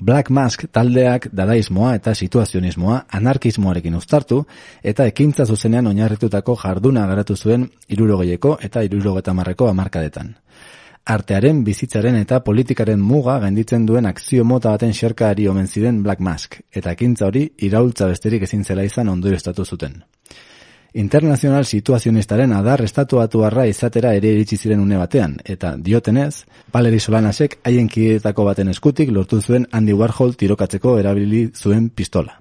Black Mask taldeak dadaismoa eta situazionismoa anarkismoarekin uztartu eta ekintza zuzenean oinarritutako jarduna garatu zuen irurogeieko eta irurogeta marreko amarkadetan. Artearen, bizitzaren eta politikaren muga gainditzen duen akzio mota baten xerkaari omen ziren Black Mask, eta ekintza hori iraultza besterik ezin zela izan ondorio estatu zuten. Internazional situazionistaren adar estatuatu arra izatera ere iritsi ziren une batean, eta diotenez, Valeri Solanasek haien kidetako baten eskutik lortu zuen Andy Warhol tirokatzeko erabili zuen pistola.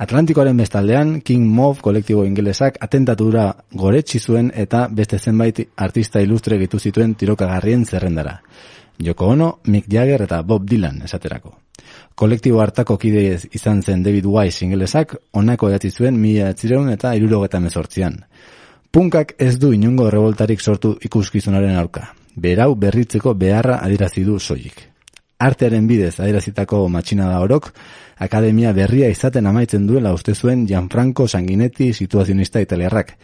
Atlantikoaren bestaldean, King Mov kolektibo ingelesak atentatura goretsi zuen eta beste zenbait artista ilustre gitu zituen tirokagarrien zerrendara. Joko Ono, Mick Jagger eta Bob Dylan esaterako. Kolektibo hartako kide izan zen David Wise ingelesak onako edatzi zuen mila atzireun eta irurogeta mezortzian. Punkak ez du inungo revoltarik sortu ikuskizunaren aurka. Berau berritzeko beharra adirazi du soilik. Artearen bidez adirazitako matxina da orok, akademia berria izaten amaitzen duela uste zuen Gianfranco Sanguinetti situazionista italiarrak,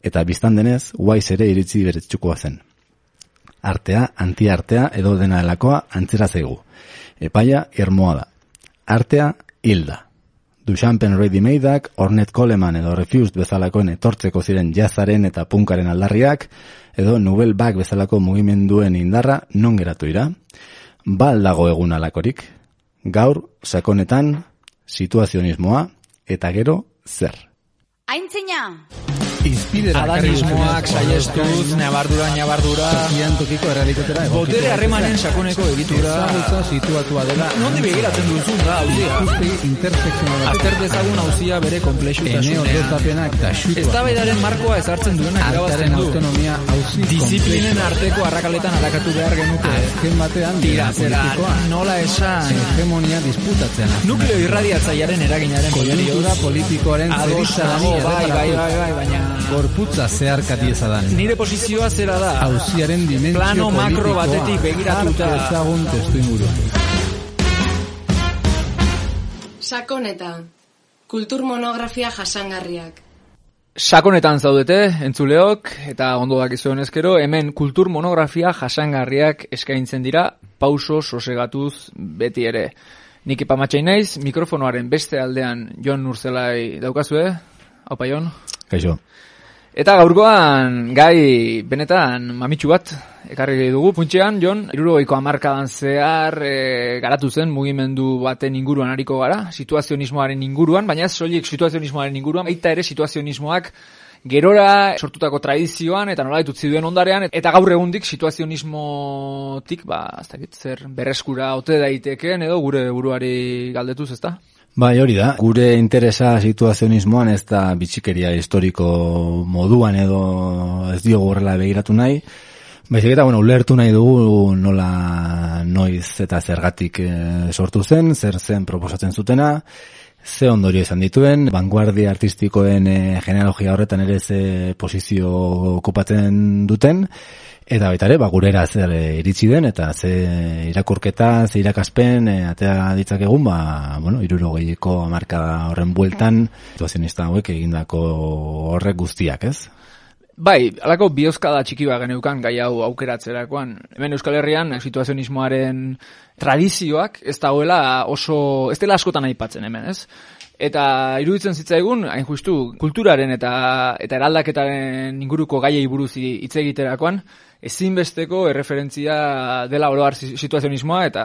eta biztan denez, Wise ere iritzi beretzukua zen. Artea, antiartea edo dena delakoa antzera zaigu. Epaia, irmoa da. Artea, hilda. Duchampen Ready Madeak, Ornette Coleman edo Refused bezalakoen etortzeko ziren jazaren eta punkaren aldarriak, edo Nubel Bag bezalako mugimenduen indarra non geratu ira. Bal dago egun alakorik. Gaur, sakonetan, situazionismoa, eta gero, zer. Aintzina! Inspidera Adanismoak saiestuz, nabardura, nabardura Tokian tokiko errealitatera Botere harremanen sakoneko egitura. Ezagutza situatua dela. Nondi begiratzen duzun da, hauzia Ikuspegi intersekzionala. Azter dezagun hauzia bere komplexutasunean dezapenak da xutua. Eztabaidaren markoa ezartzen Artearen irabazten du. autonomia hauzi Disiplinen arteko arrakaletan arakatu behar genuke. Azken batean Tira, zera, nola esan. Hegemonia disputatzean Nukleo irradiatzaiaren eraginaren Konjunktura politikoaren Ados zeritza dago, bai, bai, bai, bai, baina Gorputza zeharkati ezadan Nire posizioa zera da Hauziaren dimentsio Plano makro batetik begiratuta. Ezagun testu inguruan Sakoneta. Kultur monografia jasangarriak. Sakonetan zaudete, entzuleok, eta ondo dakizuen ezkero, hemen kultur monografia jasangarriak eskaintzen dira, pauso sosegatuz beti ere. Nik ipamatxain naiz, mikrofonoaren beste aldean Jon Nurzelai daukazue, haupa Jon. Kaixo. Eta gaurkoan gai benetan mamitsu bat ekarri dugu. Puntxean, Jon, irurogeiko amarkadan zehar e, garatu zen mugimendu baten inguruan hariko gara, situazionismoaren inguruan, baina ez soilik situazionismoaren inguruan, baita ere situazionismoak gerora sortutako tradizioan eta nola ditutzi duen ondarean, eta gaur egundik situazionismotik, ba, ez dakit zer berreskura ote daiteken edo gure buruari galdetuz, ezta? Bai, hori da. Gure interesa situazionismoan ez da bitxikeria historiko moduan edo ez diogu horrela begiratu nahi. Baizik eta, bueno, ulertu nahi dugu nola noiz eta zergatik e, sortu zen, zer zen proposatzen zutena, ze ondorio izan dituen, vanguardia artistikoen e, genealogia horretan ere ze posizio okupatzen duten, Eta baita ere, ba, gurera zer e, iritsi den, eta ze irakurketa, ze irakaspen, e, atea ditzakegun, ba, bueno, irurogeiko amarka horren bueltan, situazionista hauek egindako horrek guztiak, ez? Bai, alako biozkada txiki bat geneukan gai hau aukeratzerakoan. Hemen Euskal Herrian situazionismoaren tradizioak ez dagoela oso, ez dela askotan aipatzen hemen, ez? Eta iruditzen zitzaigun, hain justu, kulturaren eta eta eraldaketaren inguruko gaiei buruz hitz egiterakoan, ezinbesteko erreferentzia dela oroar situazionismoa eta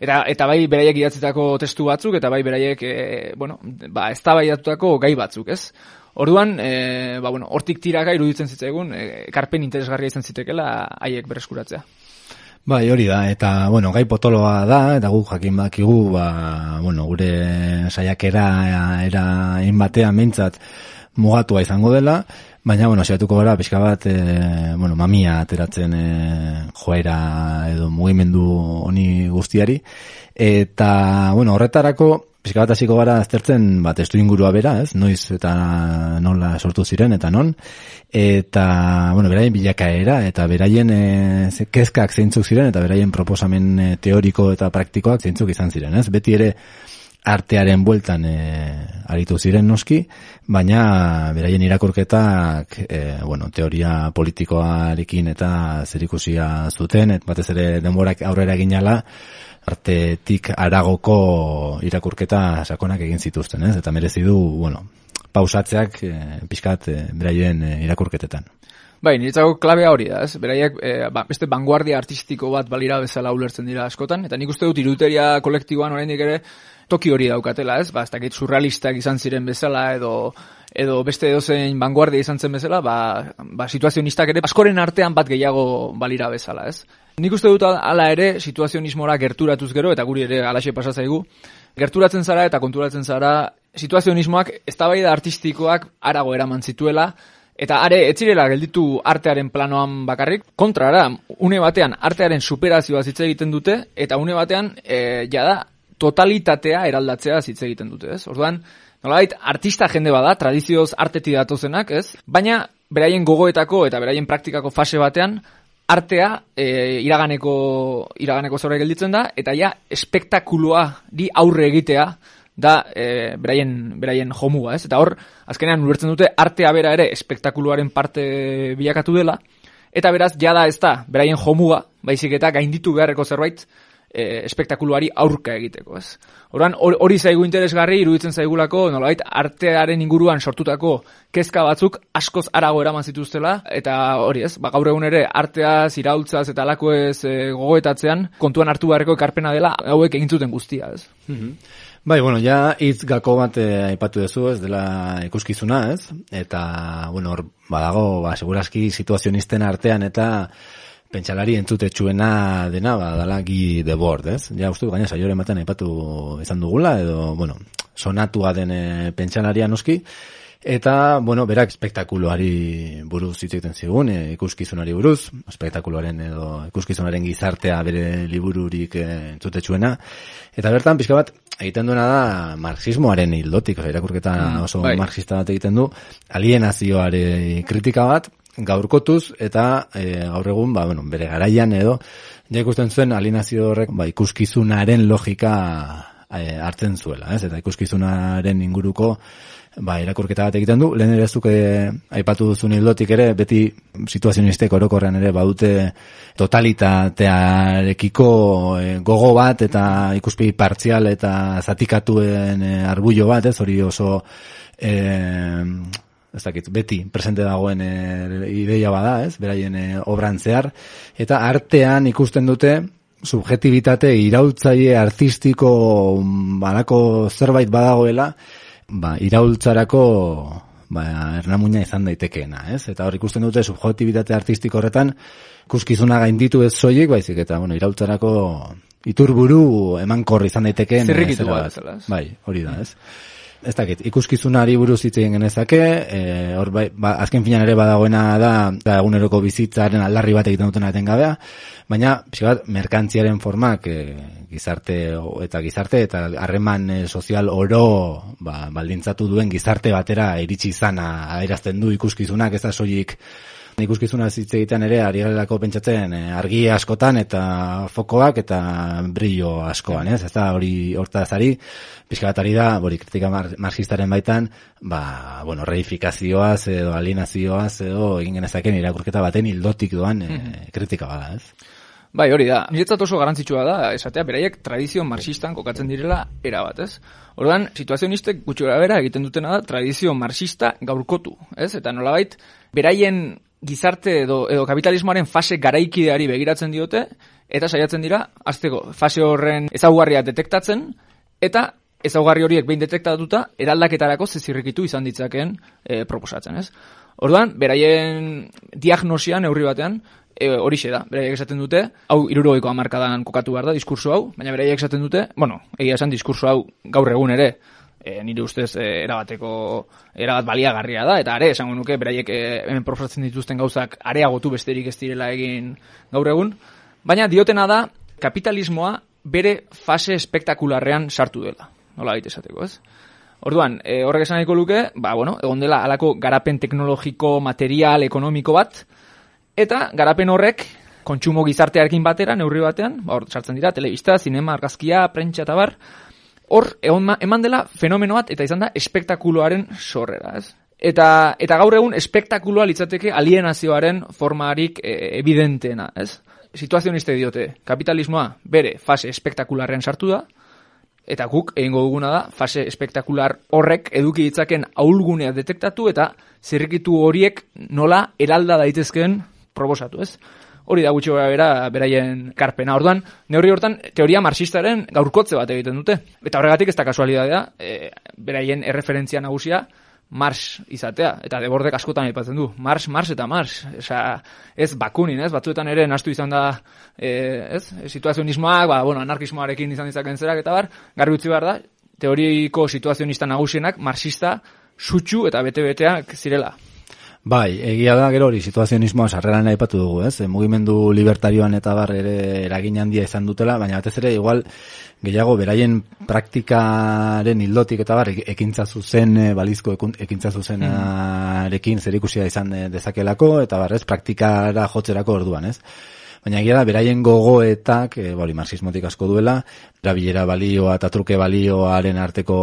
eta eta bai beraiek idatzitako testu batzuk eta bai beraiek e, bueno, ba eztabaidatutako gai batzuk, ez? Orduan, e, ba, bueno, hortik tiraka iruditzen zitzaigun, e, karpen interesgarria izan zitekela haiek bereskuratzea. Bai, hori da, eta, bueno, gai potoloa da, eta gu jakin bakigu, ba, bueno, gure saiakera era inbatean mintzat mugatua izango dela, baina, bueno, saiatuko gara, pixka bat, e, bueno, mamia ateratzen e, joera edo mugimendu honi guztiari, eta, bueno, horretarako, pixka bat hasiko gara aztertzen bat estu ingurua bera, ez? Noiz eta nola sortu ziren eta non. Eta, bueno, beraien bilakaera eta beraien e, kezkak zeintzuk ziren eta beraien proposamen e, teoriko eta praktikoak zeintzuk izan ziren, ez? Beti ere artearen bueltan e, aritu ziren noski, baina beraien irakurketak e, bueno, teoria politikoarekin eta zerikusia zuten, et batez ere denborak aurrera ginala, artetik aragoko irakurketa sakonak egin zituzten, ez? Eta merezi du, bueno, pausatzeak e, pixkat e, beraien e, irakurketetan. Bai, niretzako klabea hori da, ez? Beraiek, e, ba, beste vanguardia artistiko bat balira bezala ulertzen dira askotan, eta nik uste dut iruteria kolektiboan oraindik ere toki hori daukatela, ez? Ba, ez dakit surrealistak izan ziren bezala edo edo beste edozein vanguardia izan zen bezala, ba, ba situazionistak ere askoren artean bat gehiago balira bezala, ez? Nik uste dut hala ere situazionismora gerturatuz gero, eta guri ere alaxe pasatzaigu, gerturatzen zara eta konturatzen zara situazionismoak eztabaida artistikoak arago eraman zituela, Eta are, etzirela gelditu artearen planoan bakarrik, kontrara, une batean artearen superazioa hitz egiten dute, eta une batean, e, jada, totalitatea eraldatzea hitz egiten dute, ez? Orduan, nolabait, artista jende bada, tradizioz arteti datozenak, ez? Baina, beraien gogoetako eta beraien praktikako fase batean, artea e, iraganeko, iraganeko zorra gelditzen da, eta ja, espektakuloa di aurre egitea, da e, beraien, beraien jomua, ez? Eta hor, azkenean ulertzen dute artea bera ere espektakuluaren parte bilakatu dela, eta beraz, jada ez da, beraien jomua, baizik eta gainditu beharreko zerbait, e, espektakuluari aurka egiteko, ez? Horan, hori zaigu interesgarri, iruditzen zaigulako, nolabait, artearen inguruan sortutako kezka batzuk askoz arago eraman zituztela, eta hori ez, ba, gaur egun ere artea ziraultzaz eta alako ez e, gogoetatzean, kontuan hartu beharreko ekarpena dela, hauek egin zuten guztia, ez? Mm Bai, bueno, ja hitz gako bat eh, aipatu duzu, ez dela ikuskizuna, ez? Eta, bueno, hor badago, ba, segurazki situazionisten artean eta pentsalari entzutetsuena dena, ba, dala gi de bord, ez? Ja, uste, gaina saiore ematen aipatu izan dugula, edo, bueno, sonatua den e, pentsalaria noski, Eta, bueno, berak espektakuluari buruz hitz egiten zigun, e, ikuskizunari buruz, espektakuluaren edo ikuskizunaren gizartea bere libururik e, entzutetsuena. Eta bertan, pixka bat, egiten duena da marxismoaren hildotik, oza, irakurketa mm, oso bai. marxista bat egiten du, alienazioare kritika bat, gaurkotuz, eta e, gaur egun, ba, bueno, bere garaian edo, ja ikusten zuen alienazio horrek, ba, ikuskizunaren logika e, hartzen zuela, ez? Eta ikuskizunaren inguruko, ba, irakurketa bat egiten du, lehen ere zuke aipatu duzun hildotik ere, beti situazionistek orokorrean ere badute totalitatearekiko e, gogo bat eta ikuspegi partzial eta zatikatuen e, arbullo bat, ez hori oso e, ez dakit, beti presente dagoen e, ideia bada, ez, beraien e, obran zehar, eta artean ikusten dute subjetibitate irautzaile artistiko balako zerbait badagoela, ba, iraultzarako ba, ernamuina izan daitekeena, ez? Eta hor ikusten dute subjektibitate artistiko horretan, kuskizuna gainditu ez soilik, baizik eta, bueno, iraultzarako iturburu emankorri izan daitekeen. Zerrikitu bat, Bai, hori da, ez? Ez dakit, ikuskizunari buruz hitz egin genezake, e, hor bai, ba, azken finan ere badagoena da, da eguneroko bizitzaren aldarri bat egiten dutena etengabea, baina, bat, merkantziaren formak e, gizarte eta gizarte eta harreman e, sozial oro ba, baldintzatu duen gizarte batera iritsi izana adierazten du ikuskizunak ez da soilik ikuskizuna hitz egiten ere ari garelako pentsatzen eh, argi askotan eta fokoak eta brillo askoan, ez? Ez da hori hortaz ari, pixka bat ari da, hori kritika marxistaren baitan, ba, bueno, reifikazioaz edo alienazioaz edo egin genezaken irakurketa baten hildotik doan e, kritika bada, ez? Bai, hori da. Niretzat oso garantzitsua da, esatea, beraiek tradizio marxistan kokatzen direla era bat, ez? Orduan, situazionistek gutxi bera egiten dutena da tradizio marxista gaurkotu, ez? Eta nolabait, beraien gizarte edo, edo kapitalismoaren fase garaikideari begiratzen diote, eta saiatzen dira, azteko, fase horren ezaugarria detektatzen, eta ezaugarri horiek behin detektatuta, eraldaketarako zezirrikitu izan ditzakeen e, proposatzen, ez? Orduan, beraien diagnosian, neurri batean, e, horixe da, beraiek esaten dute, hau irurogeiko amarkadan kokatu behar da, diskurso hau, baina beraiek esaten dute, bueno, egia esan diskurso hau gaur egun ere, e, nire ustez e, erabateko erabat baliagarria da. Eta are esango nuke beraiek e, hemen proposatzen dituzten gauzak areagotu besterik ez direla egin gaur egun. Baina diotena da kapitalismoa bere fase espektakularrean sartu dela. Nola baita esateko ez? Orduan, e, horrek esan nahiko luke, ba, bueno, egon dela alako garapen teknologiko, material, ekonomiko bat, eta garapen horrek, kontsumo gizartearekin batera, neurri batean, ba, hor, sartzen dira, telebista, zinema, argazkia, prentsa eta bar, hor eman dela fenomeno bat eta izan da espektakuloaren sorrera, ez? Eta, eta gaur egun espektakuloa litzateke alienazioaren formarik e, evidenteena, ez? situazioniste diote, kapitalismoa bere fase espektakularren sartu da, eta guk egingo duguna da, fase espektakular horrek eduki ditzaken aulgunea detektatu eta zirrikitu horiek nola eralda daitezkeen proposatu, ez? Hori da gutxi bera, beraien karpena. Orduan, neurri hortan, teoria marxistaren gaurkotze bat egiten dute. Eta horregatik ez da kasualidadea, e, beraien erreferentzia nagusia, Mars izatea, eta debordek askotan aipatzen du, Mars, Mars eta Mars, Esa, ez bakunin, ez, batzuetan ere nastu izan da, e, ez, situazionismoak, ba, bueno, anarkismoarekin izan dizaken zerak, eta bar, garbi utzi behar da, teoriko situazionista nagusienak, marxista, sutxu eta bete-beteak zirela. Bai, egia da gero hori situazionismoa sarreran aipatu dugu, ez? E, mugimendu libertarioan eta bar ere eragin handia izan dutela, baina batez ere igual gehiago beraien praktikaren hildotik eta bar ekintza zuzen e, balizko ekintza zuzenarekin zerikusia izan e, dezakelako eta bar? Praktikara jotzerako orduan, ez? Baina gira da, beraien gogoetak, e, bali, marxismotik asko duela, erabilera balioa eta truke balioaren arteko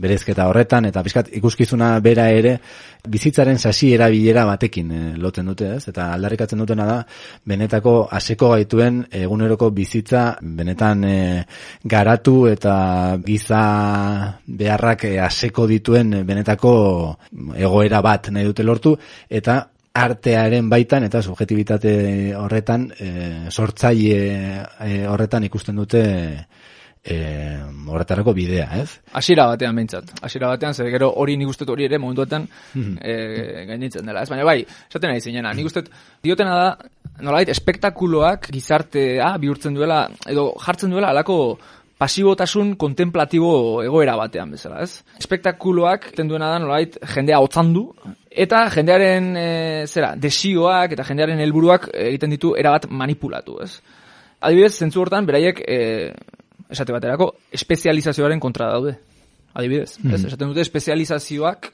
berezketa horretan, eta bizkat ikuskizuna bera ere, bizitzaren sasi erabilera batekin e, lotzen dute, ez? Eta aldarrikatzen dutena da, benetako aseko gaituen eguneroko bizitza, benetan e, garatu eta giza beharrak aseko dituen benetako egoera bat nahi dute lortu, eta artearen baitan eta subjetibitate horretan e, sortzaile e, horretan ikusten dute e, horretarako bidea, ez? Hasiera batean mentzat. Hasiera batean zer gero hori nik uste hori ere momentuetan mm gainitzen dela, ez? Baina bai, esaten ari zinena. Nik uste diotena da nolabait espektakuloak gizartea bihurtzen duela edo jartzen duela alako pasibotasun kontemplatibo egoera batean bezala, ez? Espektakuloak tenduena da nolait jendea otzandu eta jendearen e, zera, desioak eta jendearen helburuak egiten ditu erabat manipulatu, ez? Adibidez, zentzu hortan, beraiek, e, esate baterako, espezializazioaren kontra daude. Adibidez, mm ez? Esaten dute, espezializazioak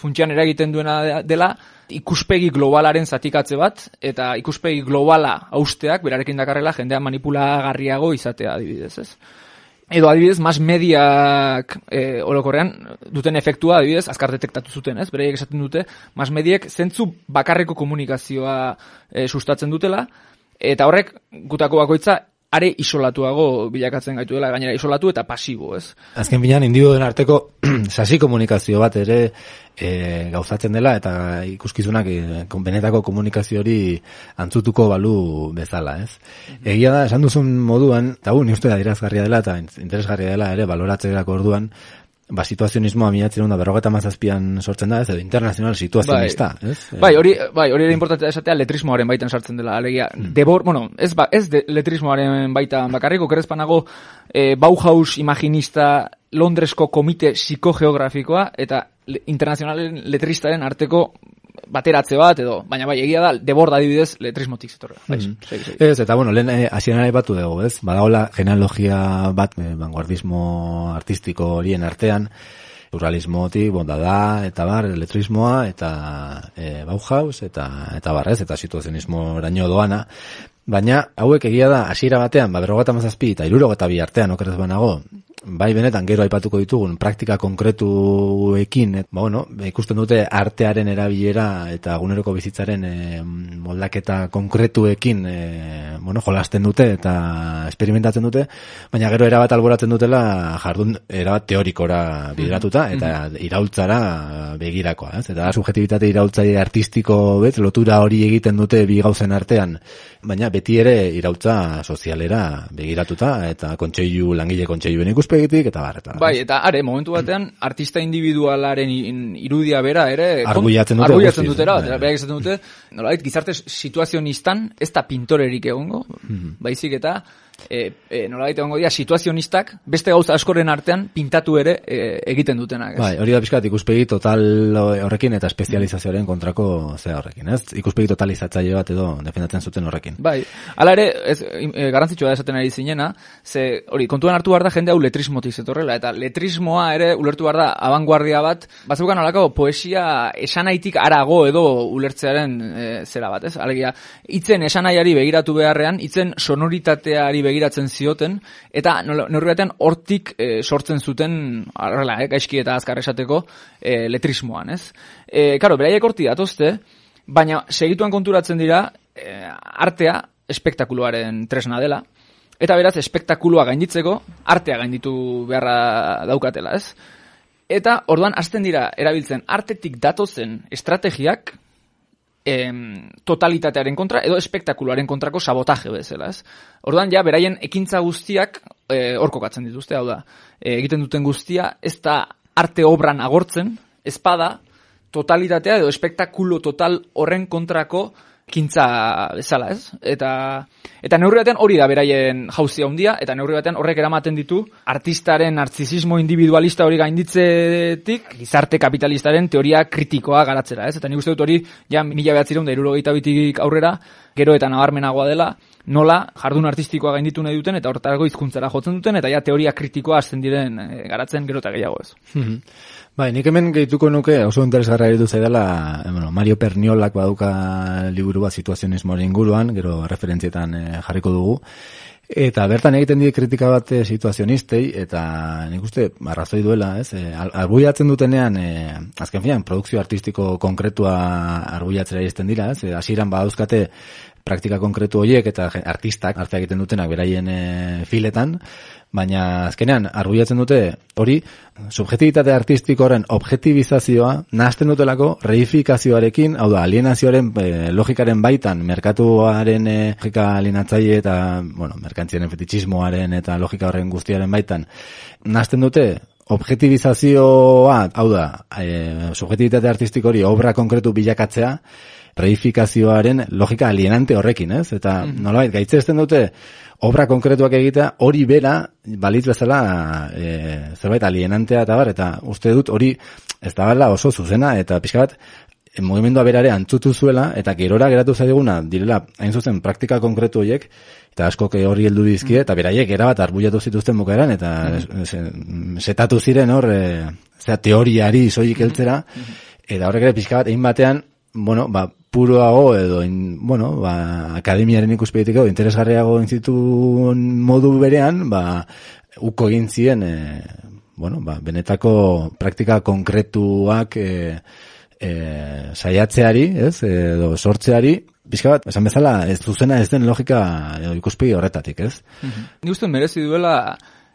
funtsian eragiten duena dela, ikuspegi globalaren zatikatze bat, eta ikuspegi globala austeak, berarekin dakarrela, jendea manipulagarriago izatea, adibidez, ez? Edo adibidez, mas mediak e, orokorrean duten efektua adibidez, azkar detektatu zuten, ez? Bereiek esaten dute, mas mediek zentzu bakarreko komunikazioa e, sustatzen dutela, eta horrek gutako bakoitza are isolatuago bilakatzen gaitu dela, gainera isolatu eta pasibo, ez? Azken binean, individuen arteko sasi komunikazio bat ere e, gauzatzen dela, eta ikuskizunak e, benetako komunikazio hori antzutuko balu bezala, ez? Egia da, esan duzun moduan, eta gu, ni uste da dela, eta interesgarria dela ere, baloratzerako orduan, ba, situazionismoa milatzen da berrogeta mazazpian sortzen da, ez edo internazional situazionista, bai. ez? Bai, hori, bai, hori ere importantea esatea letrismoaren baitan sartzen dela, alegia, mm. debor, bueno, ez, ba, ez de, letrismoaren baitan bakarriko, kerezpanago, e, Bauhaus imaginista Londresko komite psikogeografikoa, eta internazionalen letristaren arteko bateratze bat edo, baina bai, egia da, deborda adibidez letrismotik zetorra. Mm -hmm. Ez, eta bueno, lehen eh, hasieran batu dugu, ez? Badagola genealogia bat, eh, vanguardismo artistiko horien artean, surrealismotik, bonda da, eta bar, letrismoa, eta e, Bauhaus, eta, eta barrez, eta situazionismo eraino doana, Baina, hauek egia da, hasiera batean, ba, berrogata mazazpi, eta irurogata bi artean, okeraz banago, bai benetan gero aipatuko ditugun praktika konkretuekin, et, ba, bueno, ikusten dute artearen erabilera eta guneroko bizitzaren e, moldaketa konkretuekin e, bueno, jolasten dute eta experimentatzen dute, baina gero erabat alboratzen dutela jardun erabat teorikora bideratuta eta mm iraultzara begirakoa, ez? Eta subjetibitate iraultzaile artistiko bet, lotura hori egiten dute bi gauzen artean, baina beti ere iraultza sozialera begiratuta eta kontseilu langile kontseiluen ikus ikuspegitik eta bar eta bai eta are momentu batean artista individualaren irudia bera ere arguiatzen dute arguiatzen dutera bai. berak esaten dute nolait gizarte situazionistan ez da pintorerik egongo mhm. baizik eta e, e, nola gaita ongo dira, situazionistak, beste gauza askoren artean, pintatu ere e, egiten dutenak. Bai, hori da pixkat ikuspegi total horrekin eta espezializazioaren kontrako zea horrekin, ez? Ikuspegi totalizatzaile bat edo defendatzen zuten horrekin. Bai, ala ere, ez, e, garantzitsua da esaten ari zinena, ze, hori, kontuan hartu behar da jende hau letrismotik zetorrela, eta letrismoa ere ulertu behar da abanguardia bat, batzeukan olako poesia esanaitik arago edo ulertzearen e, zera bat, ez? Alegia, itzen esanaiari begiratu beharrean, itzen sonoritateari begiratzen zioten eta neurri hortik e, sortzen zuten horrela, eh, gaizki eta azkar esateko e, letrismoan, ez? Eh, claro, beraiek horti datozte, baina segituan konturatzen dira e, artea espektakuluaren tresna dela, eta beraz, espektakulua gainditzeko, artea gainditu beharra daukatela, ez? Eta, orduan, hasten dira, erabiltzen, artetik datozen estrategiak, em, totalitatearen kontra edo espektakuluaren kontrako sabotaje bezala, ez? Orduan ja beraien ekintza guztiak eh hor kokatzen dituzte, hau da. E, egiten duten guztia ez da arte obran agortzen, espada totalitatea edo espektakulo total horren kontrako kintza bezala, ez? Eta eta neurri batean hori da beraien jauzia handia eta neurri batean horrek eramaten ditu artistaren narcisismo individualista hori gainditzetik gizarte kapitalistaren teoria kritikoa garatzera, ez? Eta nik uste dut hori ja 1972tik aurrera gero eta nabarmenagoa dela nola jardun artistikoa gainditu nahi duten eta hortarako hizkuntzara jotzen duten eta ja teoria kritikoa hasten diren eh, garatzen gero eta gehiago ez. Bai, nik hemen gehituko nuke oso interesgarra edu zaidala, eh, bueno, Mario Perniolak baduka liburu bat situazionismoaren inguruan, gero referentzietan eh, jarriko dugu. Eta bertan egiten die kritika bat eh, situazionistei, eta nik uste, arrazoi duela, ez? E, arbuiatzen dutenean, e, azken finan, produkzio artistiko konkretua arbuiatzera izten dira, ez? E, hasieran badauzkate praktika konkretu horiek eta artistak arte egiten dutenak beraien e, filetan, baina azkenean arbuiatzen dute hori subjektibitate artistikoaren objektibizazioa nahazten dutelako reifikazioarekin, hau da, alienazioaren e, logikaren baitan, merkatuaren e, logika alienatzaile eta, bueno, merkantziaren fetichismoaren eta logika horren guztiaren baitan, nahazten dute objektibizazioa, hau da, e, subjektibitate artistiko hori obra konkretu bilakatzea, reifikazioaren logika alienante horrekin, ez? Eta nolabait gaitzesten dute obra konkretuak egitea hori bera balitz bezala e, zerbait alienantea eta bar eta uste dut hori ez da oso zuzena eta pixka bat e, mugimendua berare antzutu zuela eta gerora geratu zaiguna direla hain zuzen praktika konkretu horiek eta askok horri heldu dizkie eta beraiek erabat arbuiatu zituzten bukaeran eta se- setatu ziren hor e, zera, teoriari soilik heltzera. Eta horrek ere pixka bat egin batean bueno, ba, puroago edo, in, bueno, ba, akademiaren ikuspegitik edo, interesgarriago inzitun modu berean, ba, uko egin zien, e, bueno, ba, benetako praktika konkretuak e, e, saiatzeari, ez, edo sortzeari, pixka bat, esan bezala, ez zuzena ez den logika edo ikuspegi horretatik, ez? Ni uste merezi duela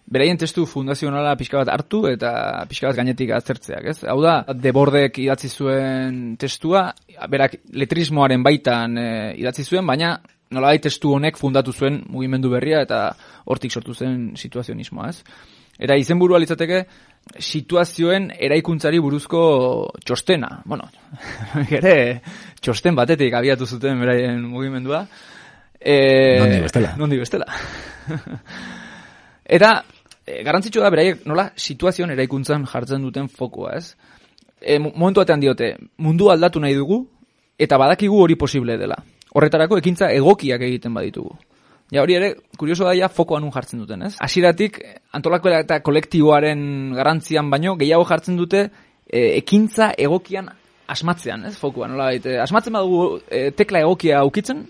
beraien testu fundazionala pixka bat hartu eta pixka bat gainetik aztertzeak, ez? Hau da, Debordek idatzi zuen testua, berak letrismoaren baitan e, idatzi zuen, baina nolabait testu honek fundatu zuen mugimendu berria eta hortik sortu zen situazionismoa, ez? Eta izenburua litzateke situazioen eraikuntzari buruzko txostena. Bueno, ere txosten batetik abiatu zuten beraien mugimendua. E, Nondik bestela. Nondik bestela. Eta e, garrantzitsua da beraiek nola situazioan eraikuntzan jartzen duten fokua, ez? E, mo- momentu batean diote, mundu aldatu nahi dugu eta badakigu hori posible dela. Horretarako ekintza egokiak egiten baditugu. Ja hori ere, kurioso da ja fokoan nun jartzen duten, ez? Hasieratik antolako eta kolektiboaren garrantzian baino gehiago jartzen dute e, ekintza egokian asmatzean, ez? Fokuan, nola baite. Asmatzen badugu e, tekla egokia aukitzen,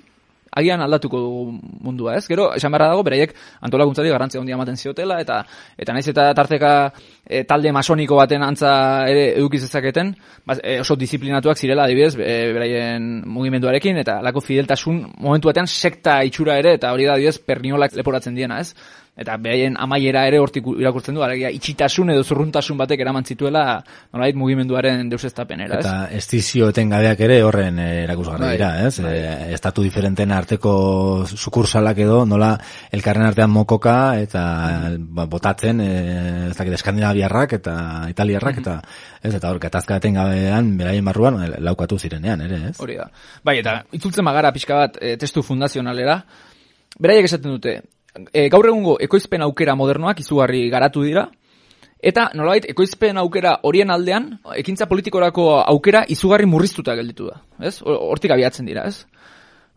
agian aldatuko dugu mundua, ez? Gero, esan beharra dago, beraiek antolakuntzari garrantzia handia ematen ziotela, eta eta naiz eta tarteka e, talde masoniko baten antza ere edukiz dezaketen, ba, e, oso disiplinatuak zirela adibidez, e, beraien mugimenduarekin, eta lako fideltasun momentu batean sekta itxura ere, eta hori da adibidez perniolak leporatzen diena, ez? Eta beraien amaiera ere hortik irakurtzen du, alegia itxitasun edo zurruntasun batek eraman zituela nolait mugimenduaren deusestapenera, ez? Eta estizio etengabeak ere horren eh, erakusgarri Bai, dira, ez? Eh, estatu diferenten arteko sukursalak edo, nola elkarren artean mokoka eta ba, botatzen, eh, ez dakit eskandinaviarrak eta italiarrak eta ez eta hor katazka etengabean beraien barruan laukatu zirenean ere, ez? Hori da. Bai, eta itzultzen magara pixka bat e, testu fundazionalera, beraiek esaten dute, e, gaur egungo ekoizpen aukera modernoak izugarri garatu dira, eta nolabait ekoizpen aukera horien aldean, ekintza politikorako aukera izugarri murriztuta gelditu da. Ez? Hor- Hortik abiatzen dira, ez?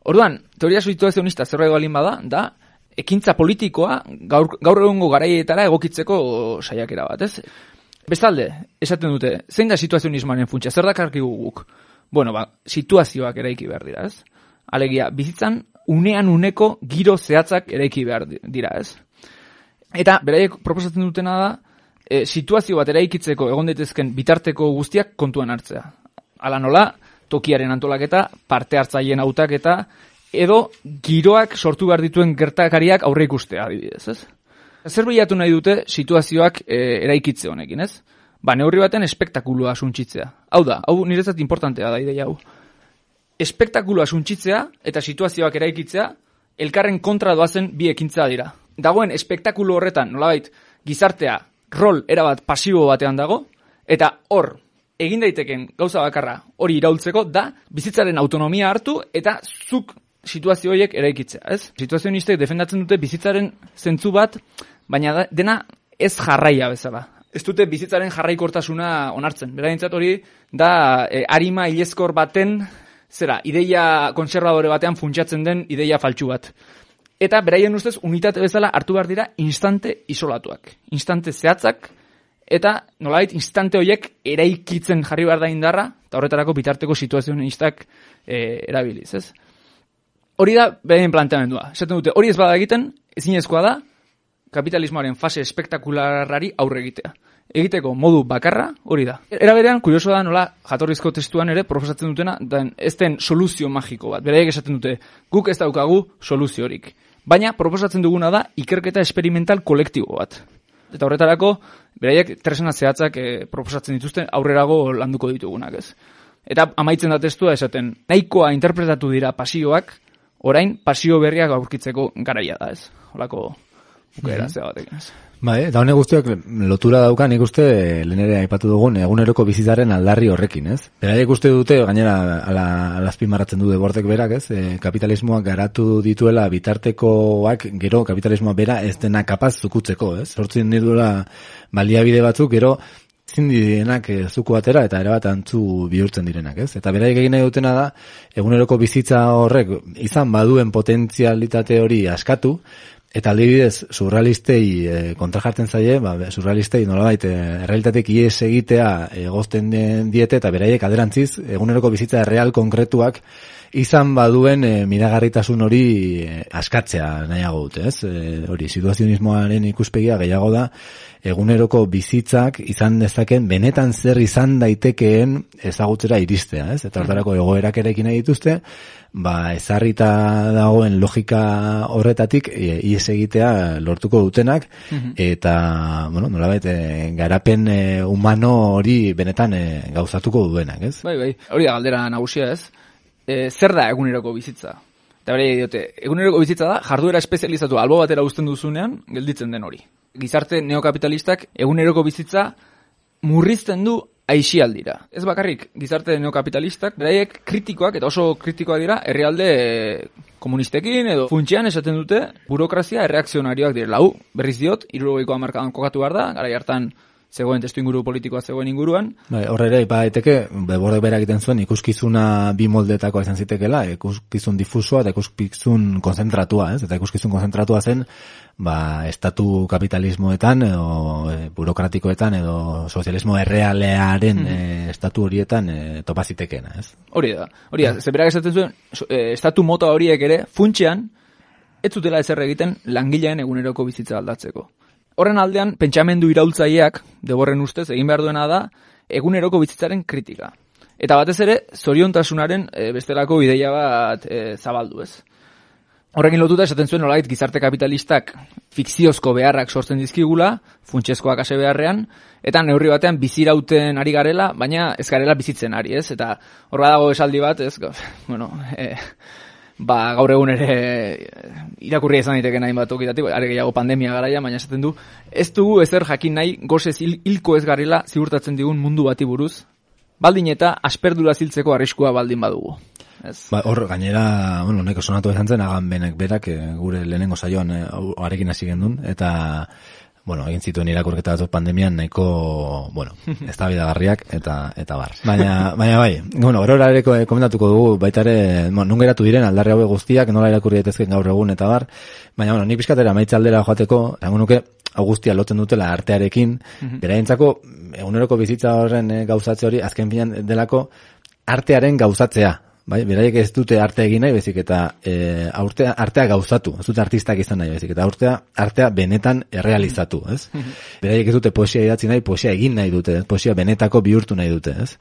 Orduan, teoria situazionista zerbait balin bada, da, ekintza politikoa gaur, gaur egungo garaietara egokitzeko saiakera bat, ez? Bestalde, esaten dute, zein da situazionismoaren funtsa, zer dakarkigu guk? Bueno, ba, situazioak eraiki behar dira, ez? Alegia, bizitzan unean uneko giro zehatzak eraiki behar di- dira, ez? Eta beraiek proposatzen dutena da, e, situazio bat eraikitzeko egon daitezken bitarteko guztiak kontuan hartzea. Hala nola, tokiaren antolaketa, parte hartzaileen hautaketa, edo giroak sortu behar dituen gertakariak aurre ikustea, adibidez, ez? Zer bilatu nahi dute situazioak e, eraikitze honekin, ez? Ba, neurri baten espektakulua suntxitzea. Hau da, hau niretzat importantea da ideia hau. Espektakulua suntxitzea eta situazioak eraikitzea elkarren kontra doazen bi ekintza dira. Dagoen espektakulu horretan, nolabait, gizartea rol erabat pasibo batean dago, eta hor, egin daiteken gauza bakarra hori iraultzeko da bizitzaren autonomia hartu eta zuk situazio horiek eraikitzea, ez? Situazionistek defendatzen dute bizitzaren zentzu bat, baina da, dena ez jarraia bezala. Ez dute bizitzaren jarraikortasuna onartzen. Beraintzat hori da e, arima ileskor baten zera, ideia konservadore batean funtsatzen den ideia faltsu bat. Eta beraien ustez unitate bezala hartu behar dira instante isolatuak. Instante zehatzak, eta nolait instante horiek eraikitzen jarri behar da indarra, eta horretarako bitarteko situazionistak e, erabiliz, ez? Hori da beraien planteamendua. Esaten dute, hori ez bada egiten, ezinezkoa da, kapitalismoaren fase espektakularrari aurre egitea. Egiteko modu bakarra hori da. Era berean, kurioso da nola jatorrizko testuan ere proposatzen dutena, den ez den soluzio magiko bat. Beraiek esaten dute, guk ez daukagu soluziorik. Baina proposatzen duguna da ikerketa experimental kolektibo bat. Eta horretarako, beraiek tresena zehatzak e, proposatzen dituzte aurrerago landuko ditugunak ez. Eta amaitzen da testua esaten, nahikoa interpretatu dira pasioak, orain pasio berriak aurkitzeko garaia da ez. Holako bukera mm -hmm. batekin ez. Bai, eta honek guztiak lotura daukan nik uste lehenere aipatu dugun eguneroko bizitzaren aldarri horrekin, ez? Beraiek uste dute, gainera ala, alazpimarratzen du bordek berak, ez? E, kapitalismoak garatu dituela bitartekoak, gero kapitalismoa bera ez dena kapaz zukutzeko, ez? Sortzen dituela baliabide batzuk, gero zindienak e, zuku batera eta erabat antzu bihurtzen direnak, ez? Eta beraiek egin nahi dutena da, eguneroko bizitza horrek izan baduen potentzialitate hori askatu, Eta aldibidez, surrealistei e, kontra jartzen zaie, ba, surrealistei nolabait, e, errealitatek ies egitea egozten diete, eta beraiek aderantziz, eguneroko bizitza real konkretuak, izan baduen e, miragarritasun hori e, askatzea nahiago dute, ez? E, hori, situazionismoaren ikuspegia gehiago da, eguneroko bizitzak izan dezaken benetan zer izan daitekeen ezagutzera iristea, ez? Eta hortarako egoerak ere nahi dituzte, ba, ezarrita dagoen logika horretatik e, ies egitea lortuko dutenak, eta, bueno, nolabait, e, garapen e, humano hori benetan e, gauzatuko duenak, ez? Bai, bai, hori da galdera nagusia ez. E, zer da eguneroko bizitza? Eta bere diote, eguneroko bizitza da, jarduera espezializatu albo batera uzten duzunean, gelditzen den hori. Gizarte neokapitalistak eguneroko bizitza murrizten du aixialdira. Ez bakarrik, gizarte neokapitalistak, beraiek kritikoak, eta oso kritikoak dira, herrialde komunistekin edo funtsian esaten dute, burokrazia erreakzionarioak direla. Hau, berriz diot, irurogeiko amarkadan kokatu behar da, gara hartan zegoen testu inguru politikoa zegoen inguruan. Bai, horre ere, ipa daiteke, beborde bera egiten zuen, ikuskizuna bi moldetako izan zitekela, ikuskizun difusua eta ikuskizun konzentratua, ez? Eta ikuskizun konzentratua zen, ba, estatu kapitalismoetan, edo e, burokratikoetan, edo sozialismo errealearen mm estatu horietan e, topazitekena, ez? Hori da, hori da, zeberak esaten zuen, e, estatu mota horiek ere, funtxean, ez zutela ezer egiten langileen eguneroko bizitza aldatzeko. Horren aldean, pentsamendu iraultzaileak, deborren ustez, egin behar duena da, eguneroko bizitzaren kritika. Eta batez ere, zoriontasunaren e, bestelako ideia bat e, zabaldu ez. Horrekin lotuta esaten zuen nolait gizarte kapitalistak fikziozko beharrak sortzen dizkigula, funtsezkoak ase beharrean, eta neurri batean bizirauten ari garela, baina ez garela bizitzen ari, ez? Eta horra dago esaldi bat, ez? Bueno, e, ba, gaur egun ere irakurria izan daiteke nahi bat okitatik, are gehiago pandemia garaia, baina esaten du, ez dugu ezer jakin nahi, gozez hil, hilko ez garela ziurtatzen digun mundu bati buruz, baldin eta asperdura ziltzeko arriskua baldin badugu. Ez. Ba, hor, gainera, bueno, neko sonatu izan zen, agan benek berak, e, gure lehenengo saioan e, arekin hasi gendun, eta bueno, egin zituen irakurketa batzuk pandemian nahiko, bueno, ez da bidagarriak, eta, eta bar. Baina, baina bai, bueno, horora ere komentatuko dugu, baita ere, bueno, nun geratu diren aldarri haue guztiak, nola irakurri daitezken gaur egun, eta bar. Baina, bueno, nik pizkatera maitza aldera joateko, egun nuke, augustia lotzen dutela artearekin, mm -hmm. eguneroko bizitza horren e, gauzatze hori, azken finan delako, artearen gauzatzea, bai, beraiek ez dute arte egin nahi bezik eta e, aurtea, artea gauzatu, ez dute artistak izan nahi bezik eta artea, artea benetan errealizatu, ez? beraiek ez dute poesia idatzi nahi, poesia egin nahi dute, poesia benetako bihurtu nahi dute, ez?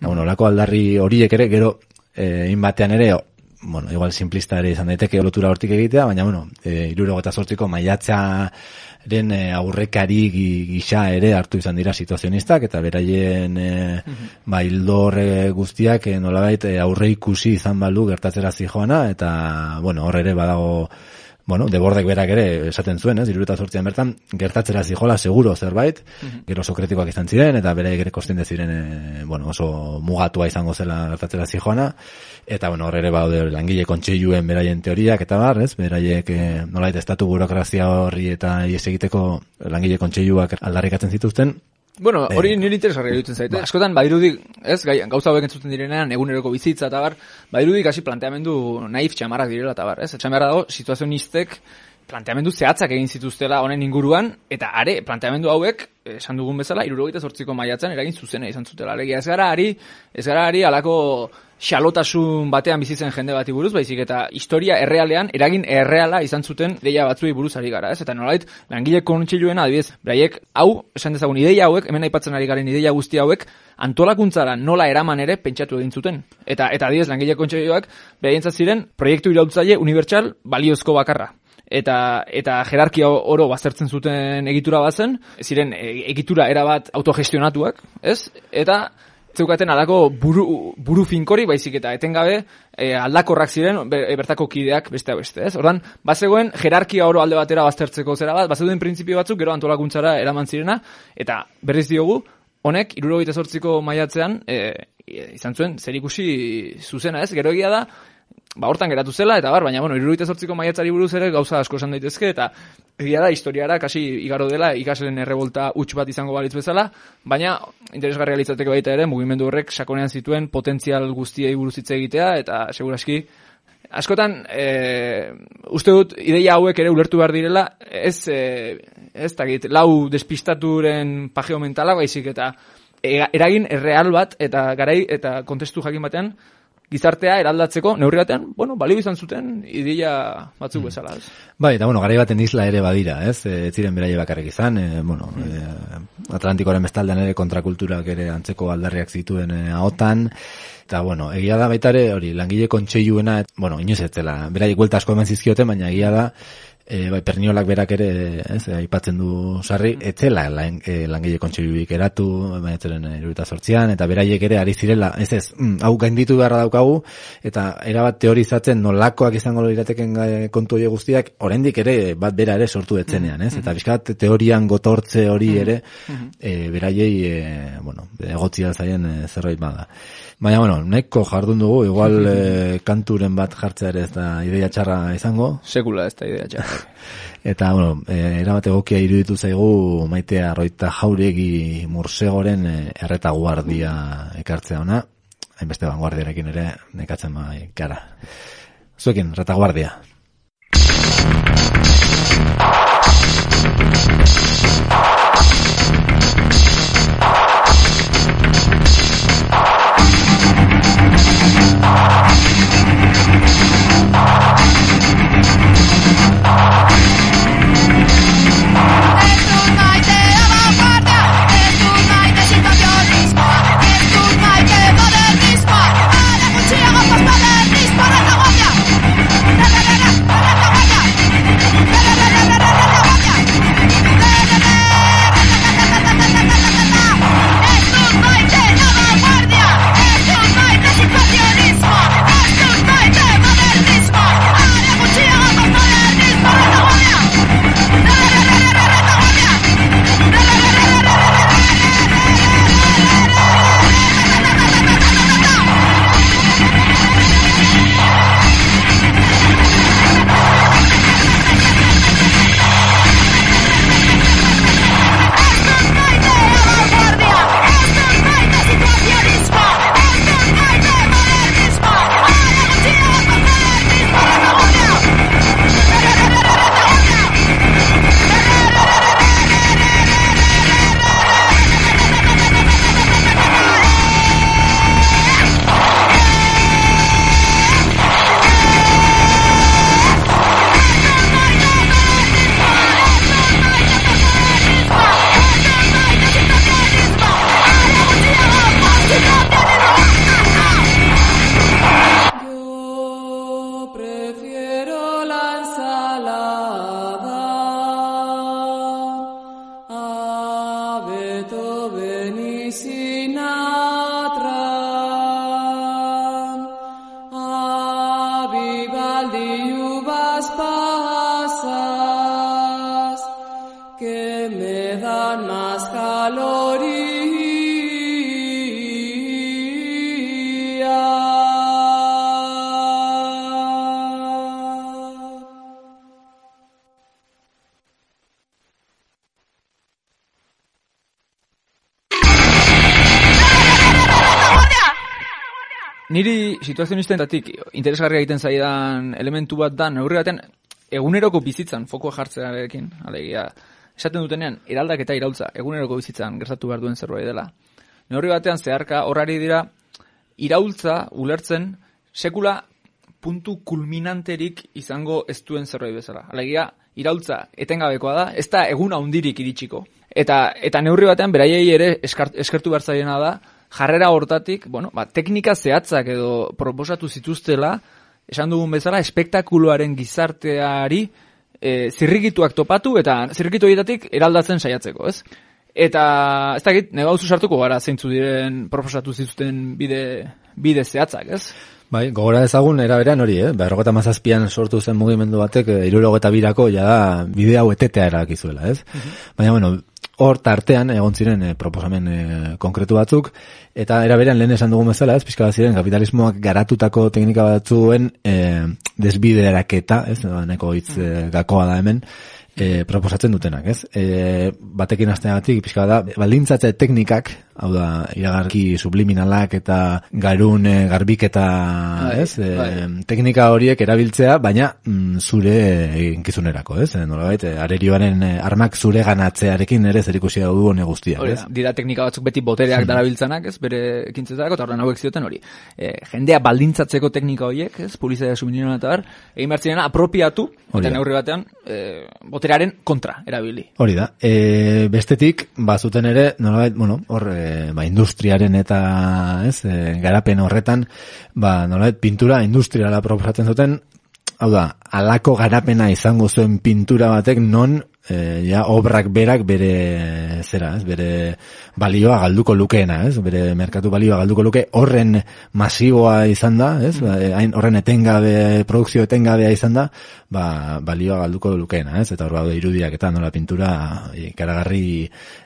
Mm. Bueno, lako aldarri horiek ere, gero, e, batean ere, bueno, igual simplista ere izan daiteke lotura hortik egitea, baina, bueno, e, iruro eta sortziko maiatzaren e, aurrekari gi- gisa ere hartu izan dira situazionistak, eta beraien e, ba, hildor e, guztiak e, nolabait e, aurre ikusi izan balu gertatzera zijoana, eta, bueno, hor ere badago bueno, debordek berak ere esaten zuen, ez, iruruta zortzian bertan, gertatzera zijola seguro zerbait, gero oso kritikoak izan ziren, eta bere ere kostinde ziren, e, bueno, oso mugatua izango zela gertatzera zijoana, eta, bueno, hor ere baude langile kontseiluen beraien teoriak, eta bar, ez, beraiek, e, nolait, estatu burokrazia horri eta ies egiteko langile kontseiluak aldarrikatzen zituzten, Bueno, Eh, hori nire interesgarria iruditzen zaite. Askotan badirudi, ez, gai, gauza hauek entzuten direnean, eguneroko bizitza eta bar, badirudi hasi planteamendu naif txamarrak direla eta bar, ez? Etxan behar dago, situazionistek planteamendu zehatzak egin zituztela honen inguruan, eta are, planteamendu hauek, esan dugun bezala, irurogeita sortziko maiatzen eragin zuzena izan zutela. Alegia, ez gara ari, ez gara ari alako xalotasun batean bizitzen jende bati buruz, baizik eta historia errealean, eragin erreala izan zuten ideia batzuei buruz ari gara, ez? Eta nolait, langile kontseiluena, adibidez, beraiek, hau, esan dezagun, ideia hauek, hemen aipatzen ari garen ideia guzti hauek, antolakuntzara nola eraman ere pentsatu egin zuten. Eta, eta adibidez, langile kontseiluak, beraientzat ziren, proiektu irautzaile unibertsal baliozko bakarra eta eta jerarkia oro baztertzen zuten egitura bazen, ziren e, egitura erabat autogestionatuak, ez? Eta zeukaten alako buru, buru finkori baizik eta etengabe e, aldakorrak ziren be- e, bertako kideak beste beste, ez? Ordan bazegoen jerarkia oro alde batera baztertzeko zera bat, bazeuden printzipio batzuk gero antolakuntzara eraman zirena eta berriz diogu honek 78ko maiatzean e, izan zuen zerikusi zuzena, ez? Gero egia da ba hortan geratu zela eta bar, baina bueno, 78ko maiatzari buruz ere gauza asko esan daitezke eta egia da historiara kasi igaro dela ikasleen errebolta huts bat izango balitz bezala, baina interesgarria litzateke baita ere mugimendu horrek sakonean zituen potentzial guztiei buruz hitz egitea eta seguraski askotan e, uste dut ideia hauek ere ulertu behar direla ez e, ez dakit lau despistaturen pageo mentala baizik eta eragin erreal bat eta garai eta kontestu jakin batean gizartea eraldatzeko neurri batean, bueno, balio izan zuten ideia batzuk bezala, ez? Bai, eta bueno, garai baten isla ere badira, ez? E, ez ziren beraie bakarrik izan, e, bueno, e, Atlantikoaren bestaldean ere kontrakulturak ere antzeko aldarriak zituen e, ahotan, eta bueno, egia da baita ere, hori, langile kontseiluena, bueno, inoz ez dela, beraiek buelta asko eman zizkioten, baina egia da, e, bai, perniolak berak ere, ez, aipatzen du sarri, etzela lan, e, langile kontseiluik eratu, baina etzeren iruruta sortzian, eta beraiek ere ari zirela, ez ez, mm, hau gainditu beharra daukagu, eta erabat teorizatzen nolakoak izango lirateken gai- kontu horiek guztiak, oraindik ere bat bera ere sortu etzenean, ez? Eta bizkat teorian gotortze hori ere, e, beraiei, e, bueno, egotzia zaien e, zerbait bada. Baina, bueno, nahiko jardun dugu, igual e, kanturen bat jartzea ere ez da ideia txarra izango, Sekula ez da idea txarra. Eta, bueno, e, erabat egokia iruditu zaigu maitea roita jauregi mursegoren e, erretaguardia ekartzea ona, hainbeste vanguardiarekin ere nekatzen bai gara. Zuekin, retaguardia. Ez Niri situazionistentatik interesgarria egiten zaidan elementu bat da, neurri baten eguneroko bizitzan fokoa jartzearekin, alegia, esaten dutenean, eraldak eta iraultza, eguneroko bizitzan gertatu behar duen zerbait dela. Neurri batean zeharka horari dira, iraultza ulertzen sekula puntu kulminanterik izango ez duen zerbait bezala. Alegia, iraultza etengabekoa da, ez da egun handirik iritsiko. Eta, eta neurri batean, beraiei ere eskertu behar da, jarrera hortatik, bueno, ba, teknika zehatzak edo proposatu zituztela, esan dugun bezala, espektakuluaren gizarteari e, zirrikituak topatu eta zirrikitu horietatik eraldatzen saiatzeko, ez? Eta, ez dakit, negauzu sartuko gara zeintzu diren proposatu zituzten bide, bide zehatzak, ez? Bai, gogora ezagun era berean hori, eh? Berrogeta mazazpian sortu zen mugimendu batek, e, irurogeta birako, ja bide hau etetea erakizuela, ez? Baina, bueno, hor tartean egon ziren e, proposamen e, konkretu batzuk, eta era berean lehen esan dugun bezala, ez, pixka bat ziren kapitalismoak garatutako teknika batzuen e, desbideraketa, ez, nahiko hitz e, gakoa da hemen, e, proposatzen dutenak, ez? E, batekin hasteagatik pixka da, baldintzatze teknikak, hau da, iragarki subliminalak eta garun e, garbiketa, Bai, ez? E, bai. teknika horiek erabiltzea, baina mm, zure inkizunerako, ez? E, nolabait, e, arerioaren e, armak zure ganatzearekin ere zerikusi du hone guztiak, Hori ez? da, dira teknika batzuk beti botereak darabiltzanak, ez, bere ekintzetarako, eta horren hauek zioten hori. E, jendea baldintzatzeko teknika horiek, ez, polizia suministroa eta bar, egin behar zirena apropiatu, eta neurri batean, e, boterearen kontra erabili. Hori da. E, bestetik, bazuten ere, nolabait, bueno, hor, e, ba, industriaren eta, ez, e, garapen horretan, ba, nolabait, pintura industriala proposatzen zuten, hau da, alako garapena izango zuen pintura batek non, e, ja, obrak berak bere, zera, ez, bere balioa galduko lukeena, ez, bere merkatu balioa galduko luke, horren masiboa izan da, ez, ba, e, hain horren etengabe, produkzio etengabea izan da, ba, balioa galduko lukeena, ez, eta hor baude irudiak eta nola pintura ikaragarri,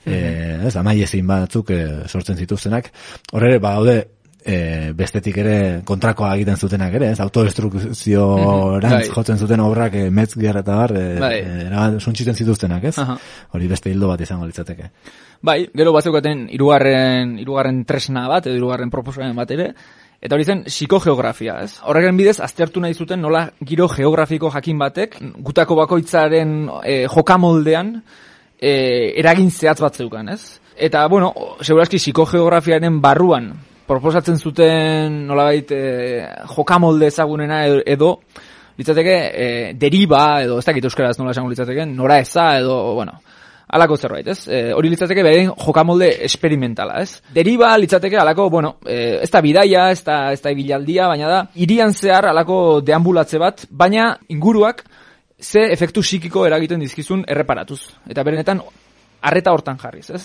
e, ez, amaiezin batzuk e, sortzen zituztenak, hor ere, baude, e, bestetik ere kontrakoa egiten zutenak ere, ez, autodestrukziorantz Bai. jotzen zuten obrak e, Metzger eta bar, e, Bai. e, suntsitzen zituztenak, ez? Aha. Hori beste hildo bat izango litzateke. Bai, gero batzeukaten hirugarren hirugarren tresna bat edo hirugarren proposamen bat ere, eta hori zen psikogeografia, ez? Horregen bidez aztertu nahi zuten nola giro geografiko jakin batek gutako bakoitzaren e, jokamoldean e, eragin zehatz bat zeukan, ez? Eta, bueno, segurazki psikogeografiaren barruan proposatzen zuten nolabait e, jokamolde ezagunena edo, litzateke e, deriba edo ez dakit euskaraz nola esango litzateke, nora eza edo, bueno, alako zerbait, ez? E, hori litzateke beren jokamolde esperimentala, ez? Deriba litzateke alako, bueno, e, ez da bidaia, ez da, ez da ibilaldia, baina da, irian zehar alako deambulatze bat, baina inguruak ze efektu psikiko eragiten dizkizun erreparatuz. Eta berenetan, arreta hortan jarriz, ez?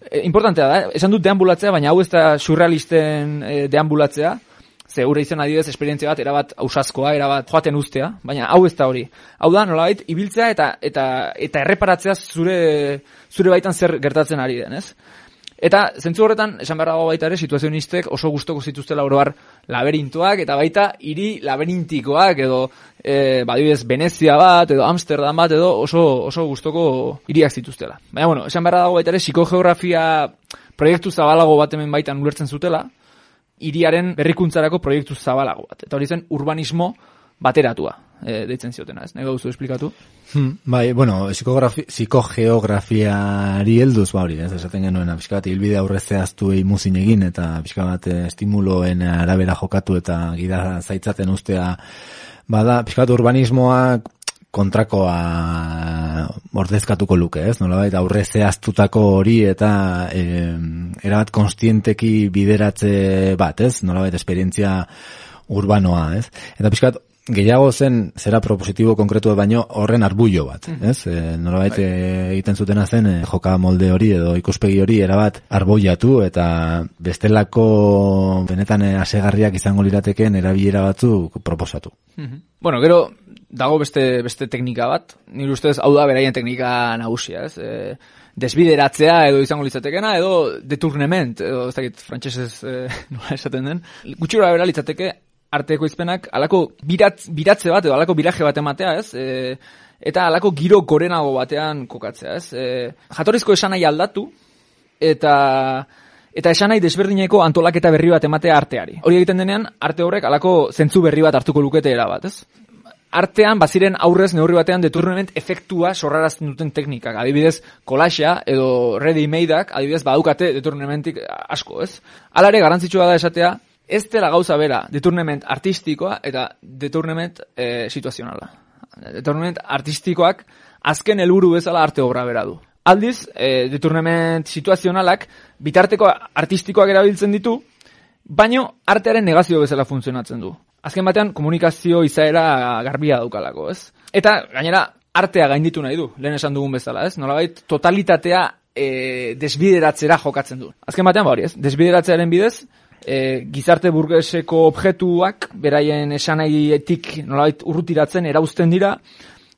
E, importantea da, eh? esan dut deambulatzea, baina hau ez da surrealisten e, deambulatzea, ze ure izan adibidez esperientzia bat erabat ausazkoa, erabat joaten ustea, baina hau ez da hori. Hau da, nolabait, ibiltzea eta eta eta erreparatzea zure zure baitan zer gertatzen ari den, ez? Eta zentzu horretan, esan behar dago baita ere, situazionistek oso gustoko zituztela oroar laberintoak, eta baita hiri labirintikoak, edo, e, badibidez, Venezia bat, edo Amsterdam bat, edo oso, oso gustoko hiriak zituztela. Baina, bueno, esan behar dago baita ere, psikogeografia proiektu zabalago bat hemen baitan ulertzen zutela, hiriaren berrikuntzarako proiektu zabalago bat. Eta hori zen urbanismo bateratua, e, deitzen ziotena, ez? Nego duzu esplikatu? Hmm, bai, bueno, psikogeografiari helduz, ba hori, ez, esaten genuen, pixka bat, hilbide aurre zehaztu muzin egin, eta pixka bat, eh, estimuloen arabera jokatu eta gida zaitzaten ustea, bada, pixka bat, urbanismoak kontrakoa ordezkatuko luke, ez? Nolabait aurre zehaztutako hori eta eh, erabat konstienteki bideratze bat, ez? Nolabait esperientzia urbanoa, ez? Eta pixkat gehiago zen zera propositibo konkretu baino horren arbullo bat, ez? E, nolabait e, egiten zutena zen e, joka molde hori edo ikuspegi hori erabat arboiatu eta bestelako benetan e, asegarriak izango lirateken erabilera batzuk proposatu. Bueno, gero dago beste beste teknika bat. Nire ustez hau da beraien teknika nagusia, ez? E, desbideratzea edo izango litzatekena edo deturnement edo ez dakit frantsesez eh, nola esaten den. Gutxi gora bera litzateke arte ekoizpenak alako birat, biratze bat edo alako biraje bat ematea, ez? E, eta alako giro gorenago batean kokatzea, ez? E, jatorrizko esanai aldatu eta eta esanai desberdineko antolaketa berri bat ematea arteari. Hori egiten denean, arte horrek alako zentzu berri bat hartuko lukete era bat, ez? Artean baziren aurrez neurri batean deturnement efektua sorrarazten duten teknikak. Adibidez, kolaxea edo ready madeak adibidez badukate deturnementik asko, ez? Alare garrantzitsua da esatea, ez dela gauza bera deturnement artistikoa eta deturnement e, situazionala. Deturnement artistikoak azken helburu bezala arte obra bera du. Aldiz, e, deturnement situazionalak bitarteko artistikoak erabiltzen ditu, baino artearen negazio bezala funtzionatzen du. Azken batean komunikazio izaera garbia daukalako, ez? Eta gainera artea gainditu nahi du, lehen esan dugun bezala, ez? Nolabait totalitatea e, desbideratzera jokatzen du. Azken batean ba hori, ez? Desbideratzearen bidez, e, gizarte burgeseko objektuak beraien esanaietik nolabait urrutiratzen erauzten dira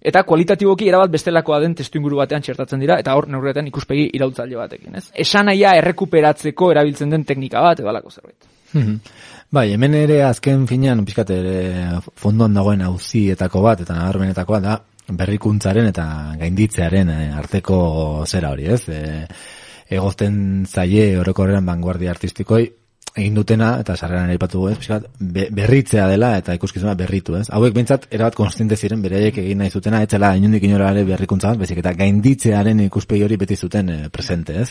eta kualitatiboki erabat bestelakoa den testu inguru batean txertatzen dira eta hor neurretan ikuspegi irautzaile batekin, ez? Esanaia errekuperatzeko erabiltzen den teknika bat edo halako zerbait. Mhm. Bai, hemen ere azken finean, pixkat ere fondoan dagoen auzietako bat, eta nabarmenetakoa da, berrikuntzaren eta gainditzearen eh, arteko zera hori, ez? E, egozten zaie orokorrean vanguardia artistikoi, egin dutena, eta sarreran aipatu ez, pixkat, be, berritzea dela, eta ikuskizuna berritu, ez? Hauek bintzat, erabat konstiente ziren, beraiek egin nahi zutena, etzela inundik inora ere berrikuntza bat, bezik, eta gainditzearen ikuspegi hori beti zuten eh, presente, ez?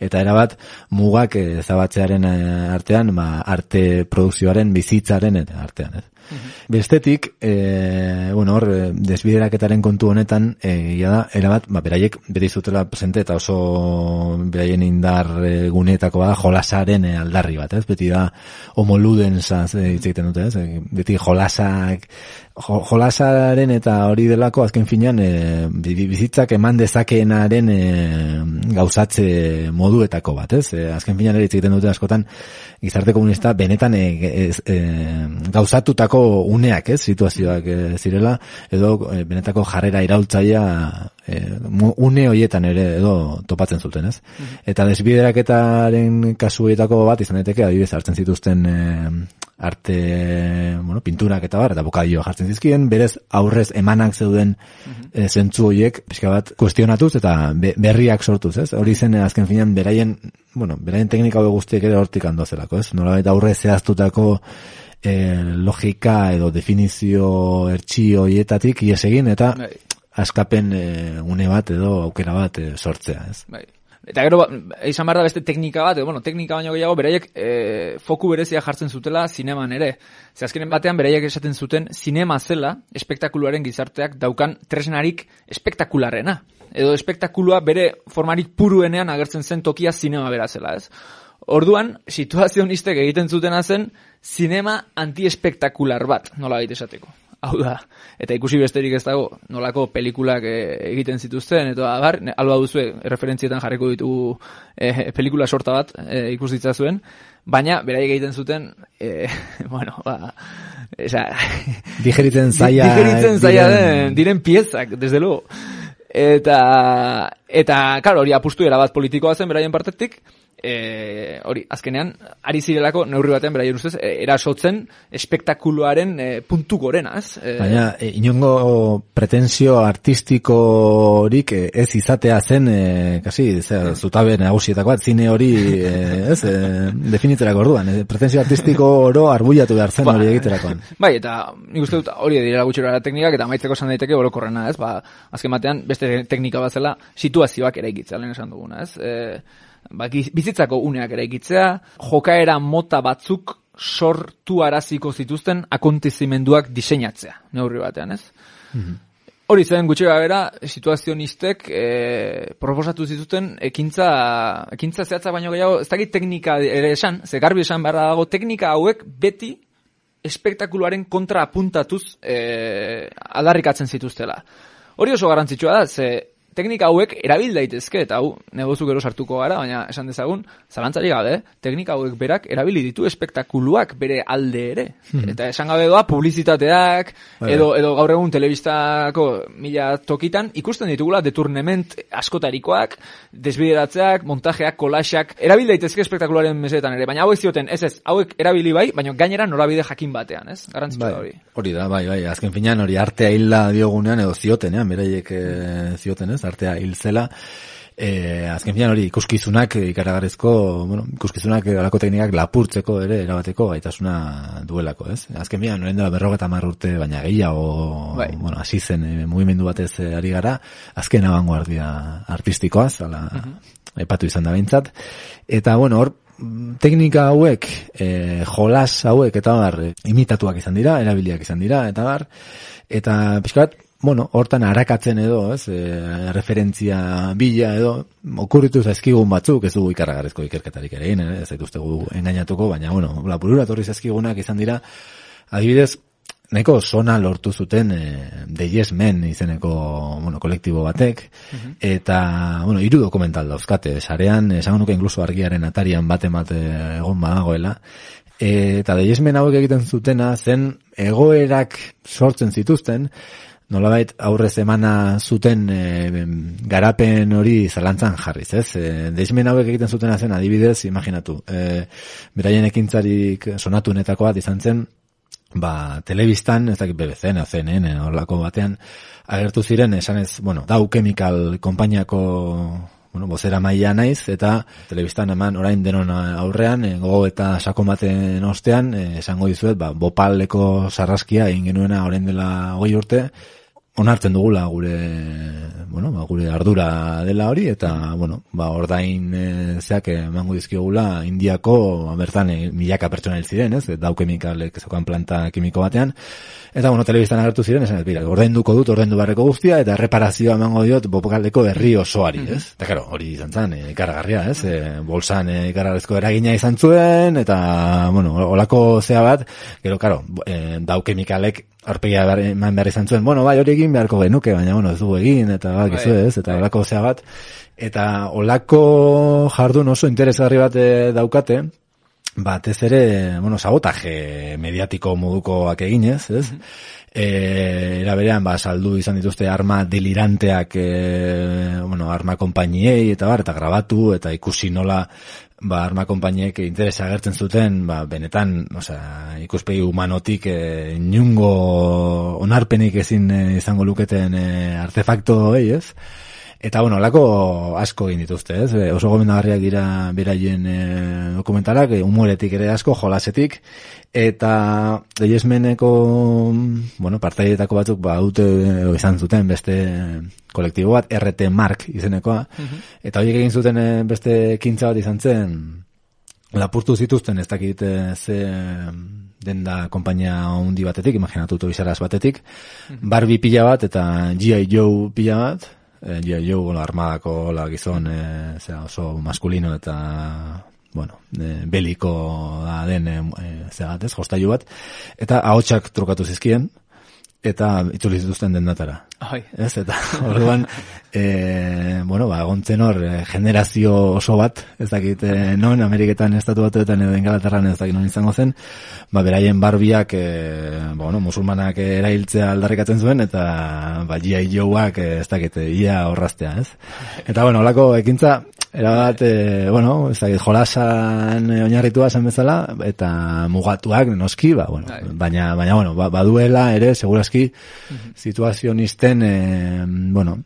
Eta erabat, mugak eh, zabatzearen eh, artean, ba, arte produkzioaren, bizitzaren eta artean, ez? Bestetik, e, bueno, hor, eh, desbideraketaren kontu honetan, e, da, erabat, ba, beraiek beti zutela presente eta oso beraien indar e, guneetako bada jolasaren e, aldarri bat, ez? Beti da homoluden zaz, e, egiten dute, ez? E, beti jolasak, jo, jolasaren eta hori delako azken finean e, bi- bizitzak eman dezakeenaren e, gauzatze moduetako bat, ez? E, azken finean ere egiten dute askotan gizarte komunista benetan e, ez, e, gauzatutako uneak, ez? Situazioak e, zirela edo e, benetako jarrera iraultzailea e, mu- une hoietan ere edo topatzen zuten, ez? Eta desbideraketaren kasu horietako bat izan daiteke adibidez hartzen zituzten e, arte, bueno, pinturak eta bar, eta bokadioa jartzen zizkien, berez aurrez emanak zeuden e, zentzu horiek, pixka bat, kuestionatuz eta be, berriak sortuz, ez? Hori zen eh, azken finean beraien, bueno, beraien teknika guztiek ere hortik zelako, ez? Nolabait aurrez zehaztutako e, logika edo definizio ertsi horietatik ies egin eta Bai. askapen e, une bat edo aukera bat e, sortzea, ez? Bai. Eta gero, ba, izan behar da beste teknika bat, edo, bueno, teknika baino gehiago, beraiek e, foku berezia jartzen zutela zineman ere. Ze azkenen batean beraiek esaten zuten zinema zela, espektakuluaren gizarteak daukan tresnarik espektakularrena. Edo espektakulua bere formarik puruenean agertzen zen tokia zinema bera zela, ez? Orduan, situazionistek egiten zutena zen, zinema antiespektakular bat, nola baita esateko. Hau da, eta ikusi besterik ez dago, nolako pelikulak eh, egiten zituzten, eta abar, alba duzue, referentzietan jarriko ditugu eh, pelikula sorta bat eh, ikus ditzazuen, baina beraiek egiten zuten, eh, bueno, ba, esa, Digeritzen zaila digeritzen zaila diren- diren piezak, desde luego. Eta, eta, claro, hori apustu erabat politikoa zen beraien partetik, e, hori, azkenean, ari zirelako neurri batean beraien ustez, e, erasotzen espektakuluaren e, puntu gorena, ez? E, Baina, e, inongo pretensio artistikorik e, ez izatea zen, e, kasi, zera, zutabe nagusietako bat, zine hori, e, ez, e, definitzerako orduan, e, pretensio artistiko oro arbuiatu behar zen Ba, hori egiterakoan. Bai, eta nik uste dut hori dira gutxera teknikak eta amaitzeko esan daiteke orokorrena, ez? Ba, azken batean beste teknika bat zela situazioak eraikitzea, lehen esan duguna, ez? E, ba, bizitzako uneak eraikitzea, jokaera mota batzuk sortu araziko zituzten akontezimenduak diseinatzea, neurri batean, ez? Hori zen gutxi bera situazionistek e, proposatu zituzten ekintza, ekintza zehatza baino gehiago, ez dakit teknika ere esan, ze garbi esan beharra dago, teknika hauek beti espektakuluaren kontra apuntatuz e, aldarrikatzen zituztela. Hori oso garrantzitsua da, ze teknika hauek erabil daitezke, eta hau, negozu gero sartuko gara, baina esan dezagun, zalantzari gabe, teknika hauek berak erabili ditu espektakuluak bere alde ere. Eta esan gabe doa, publizitateak, Bai. edo, edo gaur egun telebistako mila tokitan, ikusten ditugula deturnement askotarikoak, desbideratzeak, montajeak, kolaxak, erabil daitezke espektakuluaren mesetan ere, baina hauek zioten, ez ez, hauek erabili bai, baina gainera norabide jakin batean, ez? Garrantzitsua Bai, hori. hori da, bai, bai, azken finean hori artea hilda diogunean, edo ziotenean, beraiek e, zioten ez, artea hil zela, e, azken finean hori ikuskizunak ikaragarrizko, bueno, ikuskizunak alako teknikak lapurtzeko ere erabateko gaitasuna duelako, ez? Azken finean, noren dela berrogeta hamar urte, baina gehiago, Bai. bueno, hasi zen e, mugimendu batez e, ari gara, azken abanguardia artistikoaz, ala, aipatu izan da behintzat, eta, bueno, hor, mm, teknika hauek, e, jolas hauek eta bar, imitatuak izan dira, erabiliak izan dira, eta bar, eta pixka bat, bueno, hortan arakatzen edo, ez, e, referentzia bila edo, okurritu zaizkigun batzuk, ez dugu ikarragarezko ikerketarik ere eh, ez zaituztegu engainatuko, baina, bueno, lapurura torri zaizkigunak izan dira, adibidez, nahiko zona lortu zuten e, The Men izeneko bueno, kolektibo batek, eta, bueno, hiru dokumental dauzkate, sarean, esango nuke inkluso argiaren atarian bate bate egon badagoela, E, eta The Yes Men hauek egiten zutena zen egoerak sortzen zituzten, nolabait aurrez emana zuten e, garapen hori zalantzan jarriz, ez? E, The Yes Men hauek egiten zutena zen adibidez, imaginatu, e, beraien ekintzarik sonatunetako bat izan zen, ba, telebistan, ez dakit BBC, na, CNN, horlako batean, agertu ziren, esanez, bueno, Dow Chemical konpainiako bueno, bozera maila naiz, eta telebistan eman orain denon aurrean, e, gogo eta sakon baten ostean, e, esango dizuet, ba, bopaleko sarraskia egin genuena orain dela hogei urte, onartzen dugula gure bueno, ba, gure ardura dela hori eta bueno, ba ordain e, zeak emango dizkigula Indiako ba, bertan e, milaka pertsona hil ziren, ez? Dau kemikalek zeukan planta kimiko batean. Eta bueno, telebistan agertu ziren, esan ez bira, ordainduko dut, ordaindu barreko guztia eta erreparazioa emango diot bopokaldeko herri osoari, ez? Eta claro, hori izan zen, e, ikaragarria, ez? E, bolsan e, ikaragarrizko eragina izan zuen eta bueno, olako zea bat, gero claro, e, dau kemikalek aurpegia behar, eman behar izan zuen, bueno, bai, hori egin beharko genuke, baina, bueno, ez dugu egin, eta bai, gizu ez, eta olako zea bat, eta olako jardun oso interesgarri bat eh, daukate, batez ere, bueno, sabotaje mediatiko modukoak eginez, ez? E, era berean, ba, saldu izan dituzte arma deliranteak, e, bueno, arma konpainiei, eta bar, eta grabatu, eta ikusi nola, ba, arma konpainiek interesa agertzen zuten, ba, benetan, osea, ikuspegi humanotik e, inungo onarpenik ezin e, izango luketen e, artefakto hori, ez? Eta, bueno, lako asko egin dituzte, ez? E, oso gomendagarriak dira beraien e, dokumentalak, e, humoretik ere asko, jolasetik, eta Deyesmeneko, bueno, partaietako batzuk, ba, dute izan zuten beste kolektibo bat, RT Mark izenekoa, eta horiek egin zuten e, beste kintza bat izan zen, lapurtu zituzten, ez dakit e, ze denda konpainia handi batetik, imaginatu tobizaraz batetik, Barbie pila bat eta G.I. Joe pila bat, e, G.I. Joe bueno, armadako la gizon e, zera, oso maskulino eta bueno, e, beliko da den e, e, zera bat ez, jostailu bat, eta ahotsak trukatu zizkien, eta itzuli zituzten dendatara. Ai. Ez, eta orduan, e, bueno, ba, gontzen hor, generazio oso bat, ez dakit, e, non, Ameriketan, estatu batuetan, edo Ingalaterran, ez dakit non izango zen, ba, beraien barbiak, e, bueno, musulmanak erailtzea aldarrikatzen zuen, eta, ba, G.I. Joeak, ez dakit, ia horraztea, ez? Eta, bueno, olako ekintza, erabat, e, bueno, ez dakit, jolasan e, oinarritua zen bezala, eta mugatuak, noski, ba, bueno, Bai. baina, baina, bueno, ba, baduela ere, seguraski, situazionisten, e, bueno,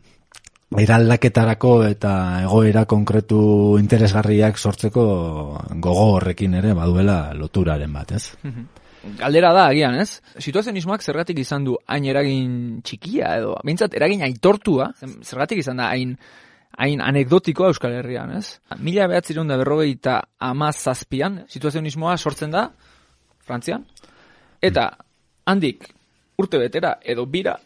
iraldaketarako eta egoera konkretu interesgarriak sortzeko gogo horrekin ere baduela loturaren bat, ez? Galdera da, agian, ez? Situazionismoak zergatik izan du hain eragin txikia edo, bintzat eragin aitortua, zergatik izan da hain hain anekdotikoa Euskal Herrian, ez? Mila behatzireun da berrogeita amazazpian, situazionismoa sortzen da, Frantzian, eta handik urte betera edo bira,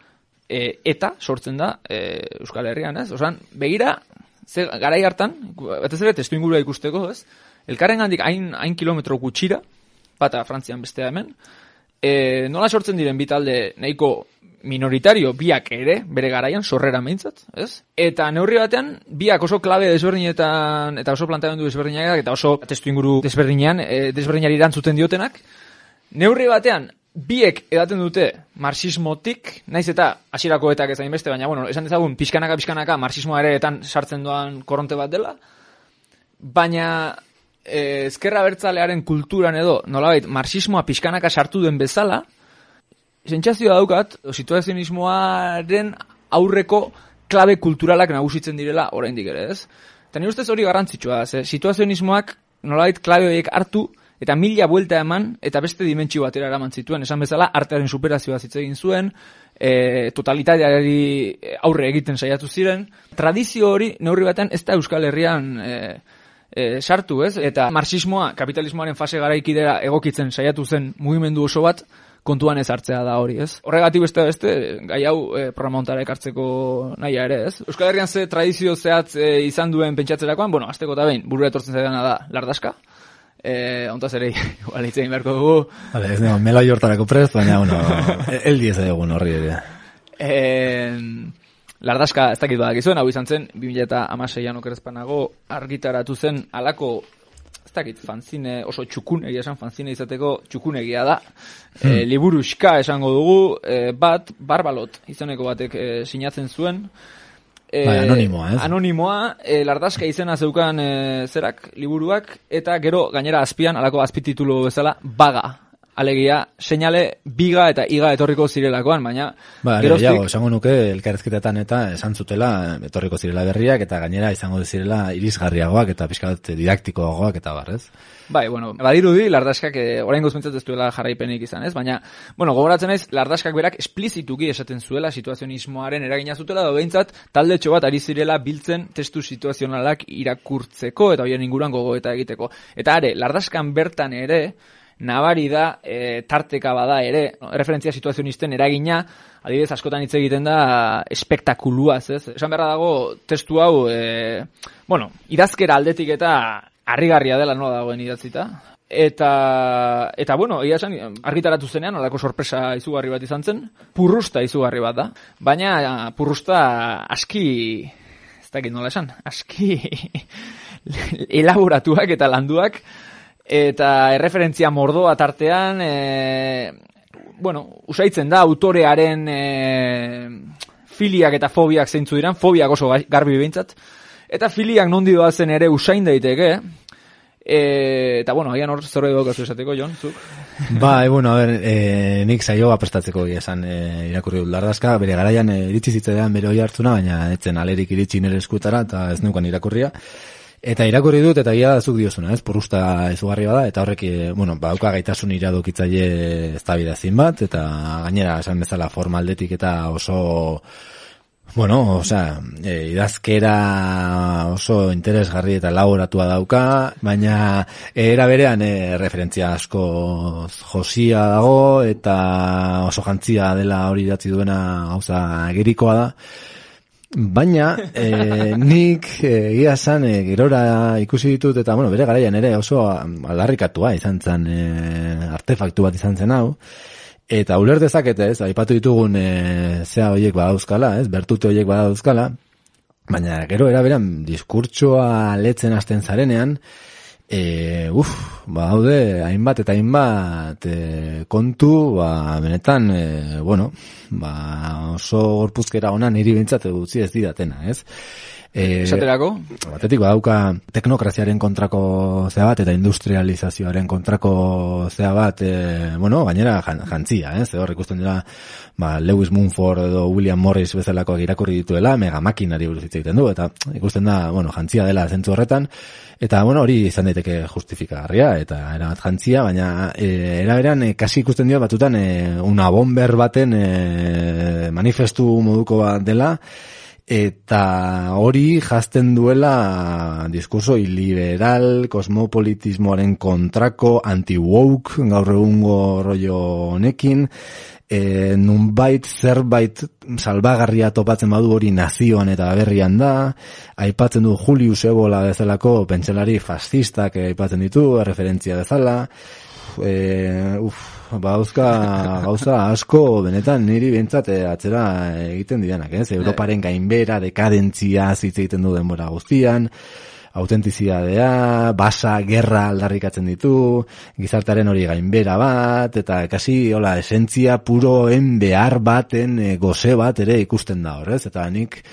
e, eta sortzen da e, Euskal Herrian, ez? Osan, begira, ze, garai hartan, batez ere testu ingurua ikusteko, ez? Elkarren handik hain, hain kilometro gutxira, bata Frantzian bestea hemen, e, nola sortzen diren bi talde nahiko minoritario biak ere, bere garaian, sorrera meintzat, ez? Eta neurri batean, biak oso klabe desberdinetan, eta oso planteamendu desberdinak, eta oso testu inguru desberdinean, e, desberdinari erantzuten diotenak, neurri batean, biek edaten dute marxismotik, naiz eta hasierako etak ez beste, baina, bueno, esan dezagun, pixkanaka, pixkanaka, marxismoa ere etan sartzen doan korronte bat dela, baina eh, ezkerra bertzalearen kulturan edo, nolabait, marxismoa pixkanaka sartu den bezala, sentsazioa daukat, situazionismoaren aurreko klabe kulturalak nagusitzen direla oraindik ere, ez? Eta nire ustez hori garrantzitsua ze situazionismoak nolabait klabe horiek hartu, eta mila buelta eman, eta beste dimentsio batera eraman zituen, esan bezala, artearen superazioa hitz egin zuen, e, totalitateari aurre egiten saiatu ziren, tradizio hori neurri batean ez da Euskal Herrian e, e, sartu, ez? Eta marxismoa, kapitalismoaren fase garaikidera egokitzen saiatu zen mugimendu oso bat, kontuan ez hartzea da hori, ez? Horregatik beste beste, gai hau e, programa hontara ekartzeko nahia ere, ez? Euskal Herrian ze tradizio zehatz e, izan duen pentsatzerakoan, bueno, azteko eta behin, burura etortzen zaidana da, lardaska, eh, ontaz ere, igual hitz egin beharko dugu, Vale, ez nago, mela jortarako prest, baina, bueno, el diez egun horri ere. Eh, Lardaska, ez dakit badakizuen, hau izan zen, 2006an okerezpanago argitaratu zen alako, ez dakit, fanzine oso txukun, egia esan fanzine izateko txukunegia da. Eh, liburuxka esango dugu, eh, bat, barbalot izaneko batek eh, sinatzen zuen. Eh, Bai, anonimoa, ez? Anonimoa, eh, lardazka izena zeukan eh, zerak, liburuak, eta gero gainera azpian, alako azpititulu bezala, baga. Alegia, seinale biga eta iga etorriko zirelakoan, baina Ba, geroztik- gehiago, esango nuke elkarrezketetan eta esan zutela etorriko zirela berriak eta gainera izango zirela irisgarriagoak eta pixka bat didaktikoagoak eta bar, ez? Bai, bueno, badirudi lardaskak eh, orain gozmentzat ez duela jarraipenik izan, ez? Baina, bueno, gogoratzen naiz lardaskak berak esplizituki esaten zuela situazionismoaren eragina zutela, edo behintzat talde bat ari zirela biltzen testu situazionalak irakurtzeko eta horien inguruan gogoeta egiteko. Eta are, lardaskan bertan ere, nabari da, e, tarteka bada ere, no, referentzia situazionisten eragina, adibidez askotan hitz egiten da espektakuluaz, ez? Esan beharra dago testu hau, e, bueno, idazkera aldetik eta harrigarria dela nola dagoen idatzita. Eta, eta bueno, egia esan, argitaratu zenean, olako sorpresa izugarri bat izan zen, purrusta izugarri bat da. Baina purrusta aski, ez dakit nola esan, aski elaboratuak eta landuak, eta erreferentzia mordoa tartean, e, bueno, usaitzen da autorearen e, filiak eta fobiak zeintzu diran, fobiak oso ga- garbi behintzat, eta filiak nondi doazen ere usain daiteke, e, eta bueno, agian hor zore daukazu esateko, Jon, zuk? Ba, e, bueno, a ber, e, nik saioa prestatzeko esan e, irakurri dut lardazka, bere garaian e, iritsi zitzaidan bere hoi hartzuna, baina etzen alerik iritsi nire eskutara eta ez neukan irakurria. Eta irakurri dut eta egia da zuk diozuna, ez? Porusta izugarri bada eta horrek, e, bueno, bauka gaitasun iradokitzaile eztabaidazin bat eta gainera esan bezala formaldetik eta oso Bueno, osea, e, idazkera oso interesgarri eta laboratua dauka, baina era berean e, referentzia asko josia dago eta oso jantzia dela hori idatzi duena gauza gerikoa da. Baina, e, nik eh, egia esan e, gerora ikusi ditut eta bueno, bere garaian ere oso aldarrikatua izan zen e, artefaktu bat izan zen hau. Eta uler dezakete, ez, aipatu ditugun e, zea horiek badauzkala, ez, bertute horiek badauzkala, baina gero eraberan diskurtsoa letzen hasten zarenean, e, uf, ba, haude, hainbat eta hainbat e, kontu, ba, benetan, e, bueno, ba, oso gorpuzkera ona niri bintzat utzi ez didatena, ez? E, Esaterako? Batetik badauka teknokraziaren kontrako zea bat eta industrializazioaren kontrako zea bat, e, bueno, gainera jan, jantzia, ez? Hor ikusten dira ba, Lewis Mumford edo William Morris bezalakoak irakurri dituela, mega makinari buruz hitz egiten du, eta ikusten da, bueno, jantzia dela zentzu horretan, eta bueno, hori izan daiteke justifikagarria, eta erabat jantzia, baina e, eraberan e, kasi ikusten dio batutan e, una bomber baten e, manifestu moduko bat dela, eta hori jazten duela diskurso iliberal, kosmopolitismoaren kontrako, anti-woke, gaur egungo rollo honekin, e, nunbait zerbait salbagarria topatzen badu hori nazioan eta berrian da, aipatzen du Julius Ebola bezalako pentsalari fascistak aipatzen ditu, referentzia bezala, e, uf, bauzka gauza asko benetan niri behintzat eh, atzera egiten didanak, ez? Europaren gainbera, dekadentzia hitz egiten du denbora guztian, autentizidadea, basa, gerra aldarrikatzen ditu, gizartaren hori gainbera bat, eta kasi, hola, esentzia puroen behar baten e, goze bat ere ikusten da horrez, eta nik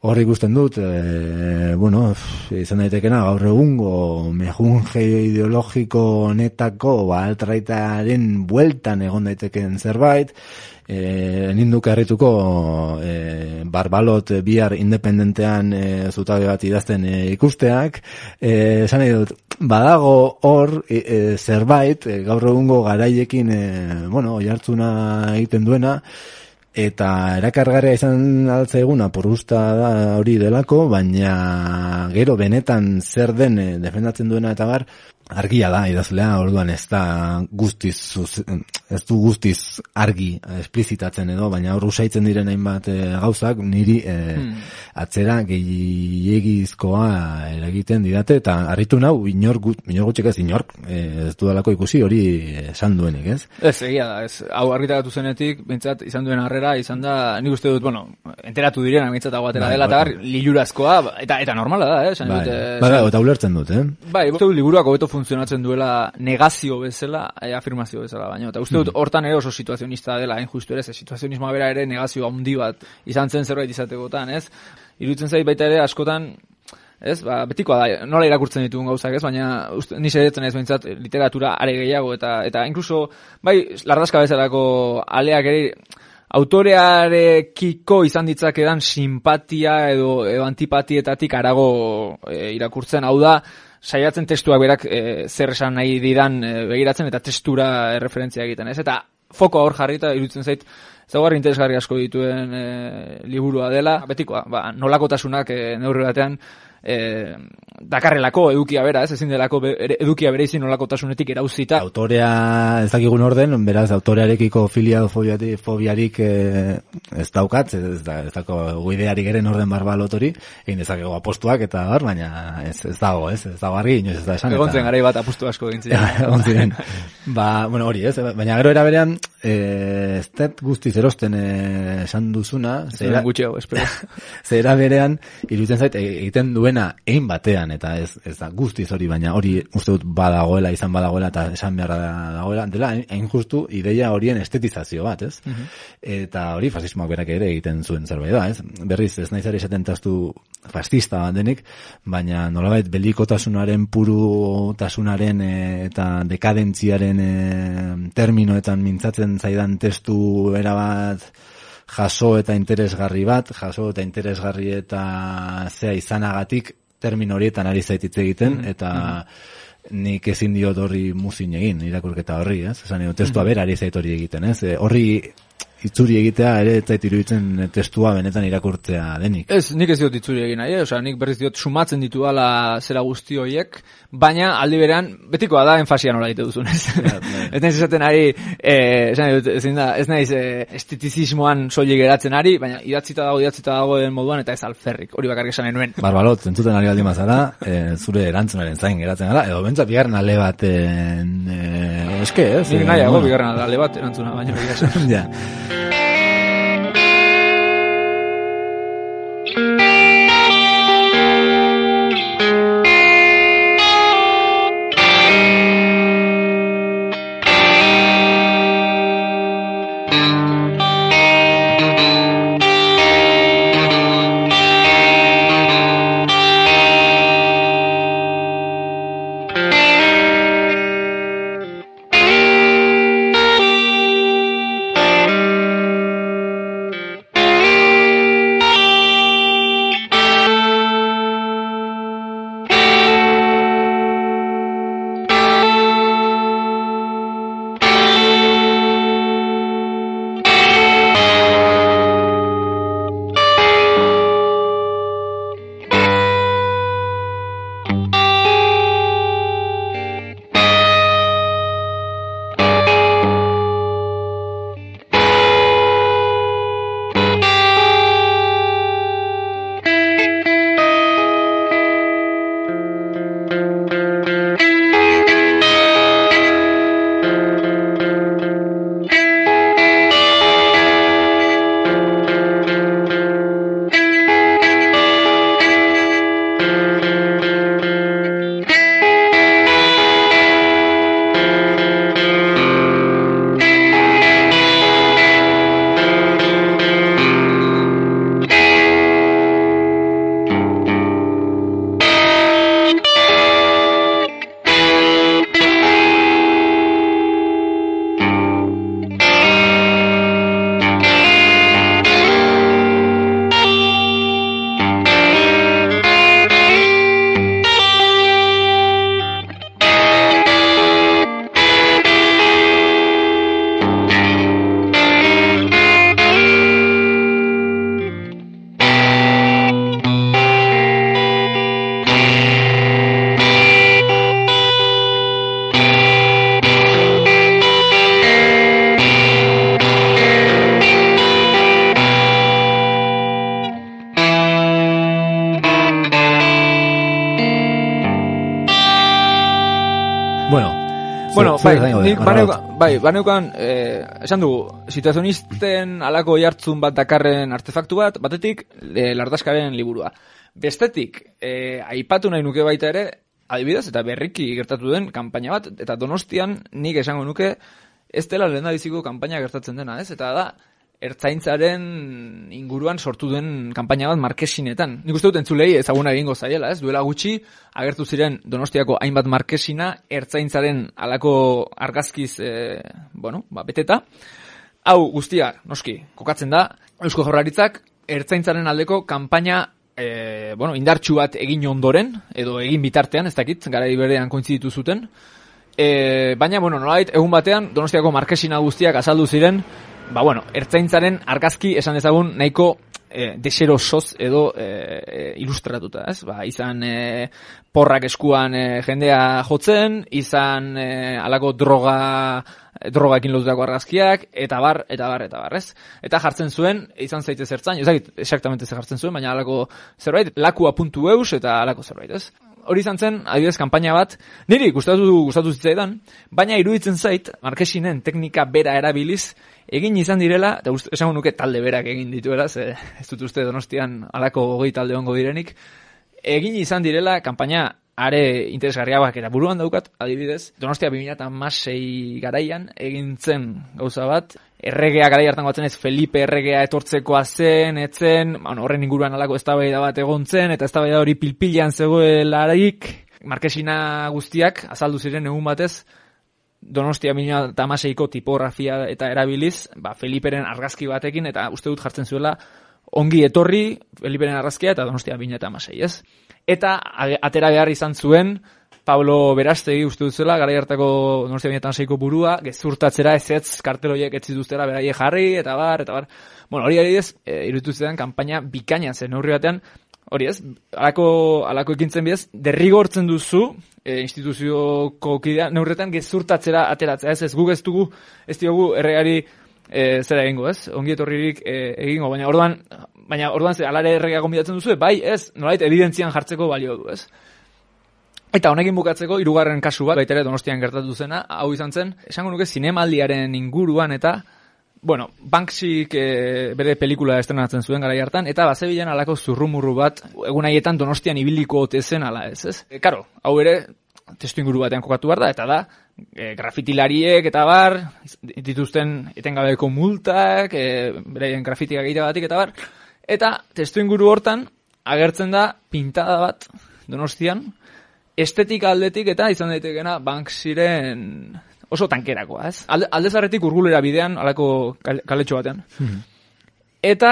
hor ikusten dut, e, bueno, izan daitekena gaur egungo mejunge ideologiko honetako ba, altraitaren bueltan egon daiteken zerbait, e, ninduk harrituko e, barbalot e, bihar independentean e, zutabe bat idazten e, ikusteak, esan nahi dut, badago hor e, e, zerbait gaur egungo garaiekin e, bueno, oihartzuna egiten duena, eta erakargarria izan altzaiguna porusta da hori delako, baina gero benetan zer den eh, defendatzen duena eta bar, argia da idazlea, orduan ez da guztiz, ez du guztiz argi esplizitatzen edo, baina hor usaitzen diren hainbat eh, gauzak niri eh, atzera gehiagizkoa eragiten didate, eta harritu nau, inor, gut, inor gutxik ez inork, eh, ez dudalako ikusi hori esan duenik, ez? Ez, egia da, ez, hau argitaratu zenetik, bintzat, izan duen harrera, izan da, nik uste dut, bueno, enteratu diren, bintzat hau atera Bai, dela, bai, eta bar, lilurazkoa, eta, eta normala da, eh, Bai, dut, bai, eh, bai, eta ulertzen dut, eh? Bai, uste dut liburuak hobeto funtzionatzen duela negazio bezala, e, afirmazio bezala, baina. Eta uste dut hortan ere oso situazionista dela, hain justu ere, ze situazionismoa bera ere negazio handi bat izan zen zerbait izatekotan, ez? Iruditzen zait baita ere askotan, ez, ba, betikoa da, nola irakurtzen ditugun gauzak, ez, baina uste, ni sedetzen ez behintzat literatura are gehiago, eta, eta inkluso, bai, lardazka bezalako aleak ere, autorearekiko izan ditzakedan simpatia edo, edo antipatietatik arago e, irakurtzen, hau da, saiatzen testuak berak e, zer esan nahi didan e, begiratzen eta testura erreferentzia egiten, ez? Eta foko hor jarrita iruditzen zait zaugarri interesgarri asko dituen e, liburua dela, betikoa, ba, nolakotasunak e, neurri batean e, dakarrelako edukia bera, ez ezin delako be, edukia bere izin nolakotasunetik erauzita. Autorea ez dakigun orden, beraz autorearekiko filia edo fobiatik, fobiarik eh, ez daukat, ez, da, ez dako guidearik eren orden barbalotori, egin dezakegu apostuak eta bar, baina ez, ez dago, ez, ez dago argi, inoiz ez da esan. Egon eta- zen garai bat apustu asko egin ziren. egon ziren. Ba, bueno, hori, ez, baina gero era berean, eh, ez dut guztiz erosten eh, esan duzuna, Zera gutxiago, espero. Zera berean, iruditzen zait, e- egiten duena egin batean, eta ez, ez da guztiz hori, baina hori uste dut badagoela, izan badagoela, eta esan beharra dagoela, dela, hain- justu, ideia horien estetizazio bat, ez? Eta hori fasismoak berak ere egiten zuen zerbait da, ez? Berriz, ez naiz ere esaten tastu fascista denik, baina nolabait belikotasunaren purutasunaren e, eta dekadentziaren e, terminoetan mintzatzen zaidan testu erabat jaso eta interesgarri bat, jaso eta interesgarri eta zea izanagatik termino horietan ari zaititze egiten, eta nik ezin diot horri muzin egin, irakurketa horri, ez? Esan edo, testua bera ari zait hori egiten, ez? E, horri itzuri egitea ere ez zait iruditzen testua benetan irakurtzea denik. Ez, nik ez diot itzuri egin nahi, eh? osea, nik berriz diot sumatzen ditu ala zera guzti horiek, baina aldi berean, betikoa da enfasia nola egite duzun, ez? ez naiz esaten ari, eh, esan da, ez naiz eh, estetizismoan soilik geratzen ari, baina idatzita dago, idatzita dago den moduan, eta ez alferrik, hori bakarrik esan nuen. Barbalot, entzuten ari baldin bazara, e, zure erantzunaren zain geratzen gara, edo bentsat bigarren ale baten e, eske, ez? Nik E, nahiago, bigarren alde bat erantzuna, baina ja. Thank bai, baneukan, eh, esan dugu, situazionisten alako jartzun bat dakarren artefaktu bat, batetik, eh, lardazkaren liburua. Bestetik, eh, aipatu nahi nuke baita ere, adibidez, eta berriki gertatu den kanpaina bat, eta donostian nik esango nuke, ez dela lehen kanpaina gertatzen dena, ez? Eta da, ertzaintzaren inguruan sortu den kanpaina bat markesinetan. Nik uste dut entzulei ezaguna egingo zaiela, ez? Duela gutxi, agertu ziren donostiako hainbat markesina, ertzaintzaren alako argazkiz, e, bueno, ba, beteta. Hau guztia, noski, kokatzen da, Eusko Jaurlaritzak ertzaintzaren aldeko kanpaina e, bueno, indartxu bat egin ondoren, edo egin bitartean, ez dakit, gara berean kointziditu zuten, E, baina, bueno, nolait, egun batean, donostiako markesina guztiak azaldu ziren, ba, bueno, ertzaintzaren argazki esan dezagun nahiko e, deserosoz edo e, ilustratuta, ez? Ba, izan e, porrak eskuan e, jendea jotzen, izan e, alako droga drogakin lotutako argazkiak, eta bar, eta bar, eta bar, ez? Eta jartzen zuen, izan zaitez ertzain, ez exactamente ze jartzen zuen, baina alako zerbait, lakua puntu eus, eta alako zerbait, ez? Hori izan zen, adibidez, kanpaina bat, niri gustatu gustatu zitzaidan, baina iruditzen zait, markesinen teknika bera erabiliz, egin izan direla, eta esango nuke talde berak egin dituela, ze ez dut uste donostian alako hogei talde ongo direnik, egin izan direla kanpaina are interesgarriagoak eta buruan daukat, adibidez, Donostia 2006 garaian egin zen gauza bat, erregea garai hartan batzen ez Felipe erregea etortzekoa zen, etzen, bueno, horren inguruan alako eztabaida bat egon zen, eta eztabaida hori pilpilean zegoelarik, markesina guztiak azaldu ziren egun batez, Donostia 2006ko tipografia eta erabiliz, ba, Feliperen argazki batekin, eta uste dut jartzen zuela, ongi etorri Feliperen argazkia eta Donostia 2006, ez? Eta atera behar izan zuen, Pablo Berastegi uste dut zela, gara hartako Donostia 2006ko burua, gezurtatzera ez ez karteloiek ez zituztera beraie jarri, eta bar, eta bar. Bueno, hori adibidez, e, iruditu zidan kanpaina bikaina zen, neurri batean, hori ez, alako, alako ekintzen bidez, derrigortzen duzu, e, instituzioko kidea, neurretan gezurtatzera ateratzea, ez ez guk ez dugu, ez diogu erregari e, zera egingo, ez? Ongi etorririk e, egingo, baina orduan, baina orduan ze alare erregea gonbidatzen duzu, bai, ez, nolait evidentzian jartzeko balio du, ez? Eta honekin bukatzeko hirugarren kasu bat, baita ere Donostian gertatu zena, hau izan zen, esango nuke zinemaldiaren inguruan eta Bueno, Banksik e, bere pelikula estrenatzen zuen garai hartan, eta bazebilen alako zurrumurru bat, egun haietan donostian ibiliko ote zen ala ez, ez? E, karo, hau ere, testu inguru batean kokatu behar da, eta da, e, grafitilariek eta bar, dituzten etengabeko multak, e, beraien grafitiak egiteagatik eta bar, eta testu inguru hortan, agertzen da pintada bat donostian, estetik aldetik eta izan daitekena Banksiren oso tankerakoa, ez? Alde, alde zarretik urgulera bidean, alako kal- kaletxo batean. Eta,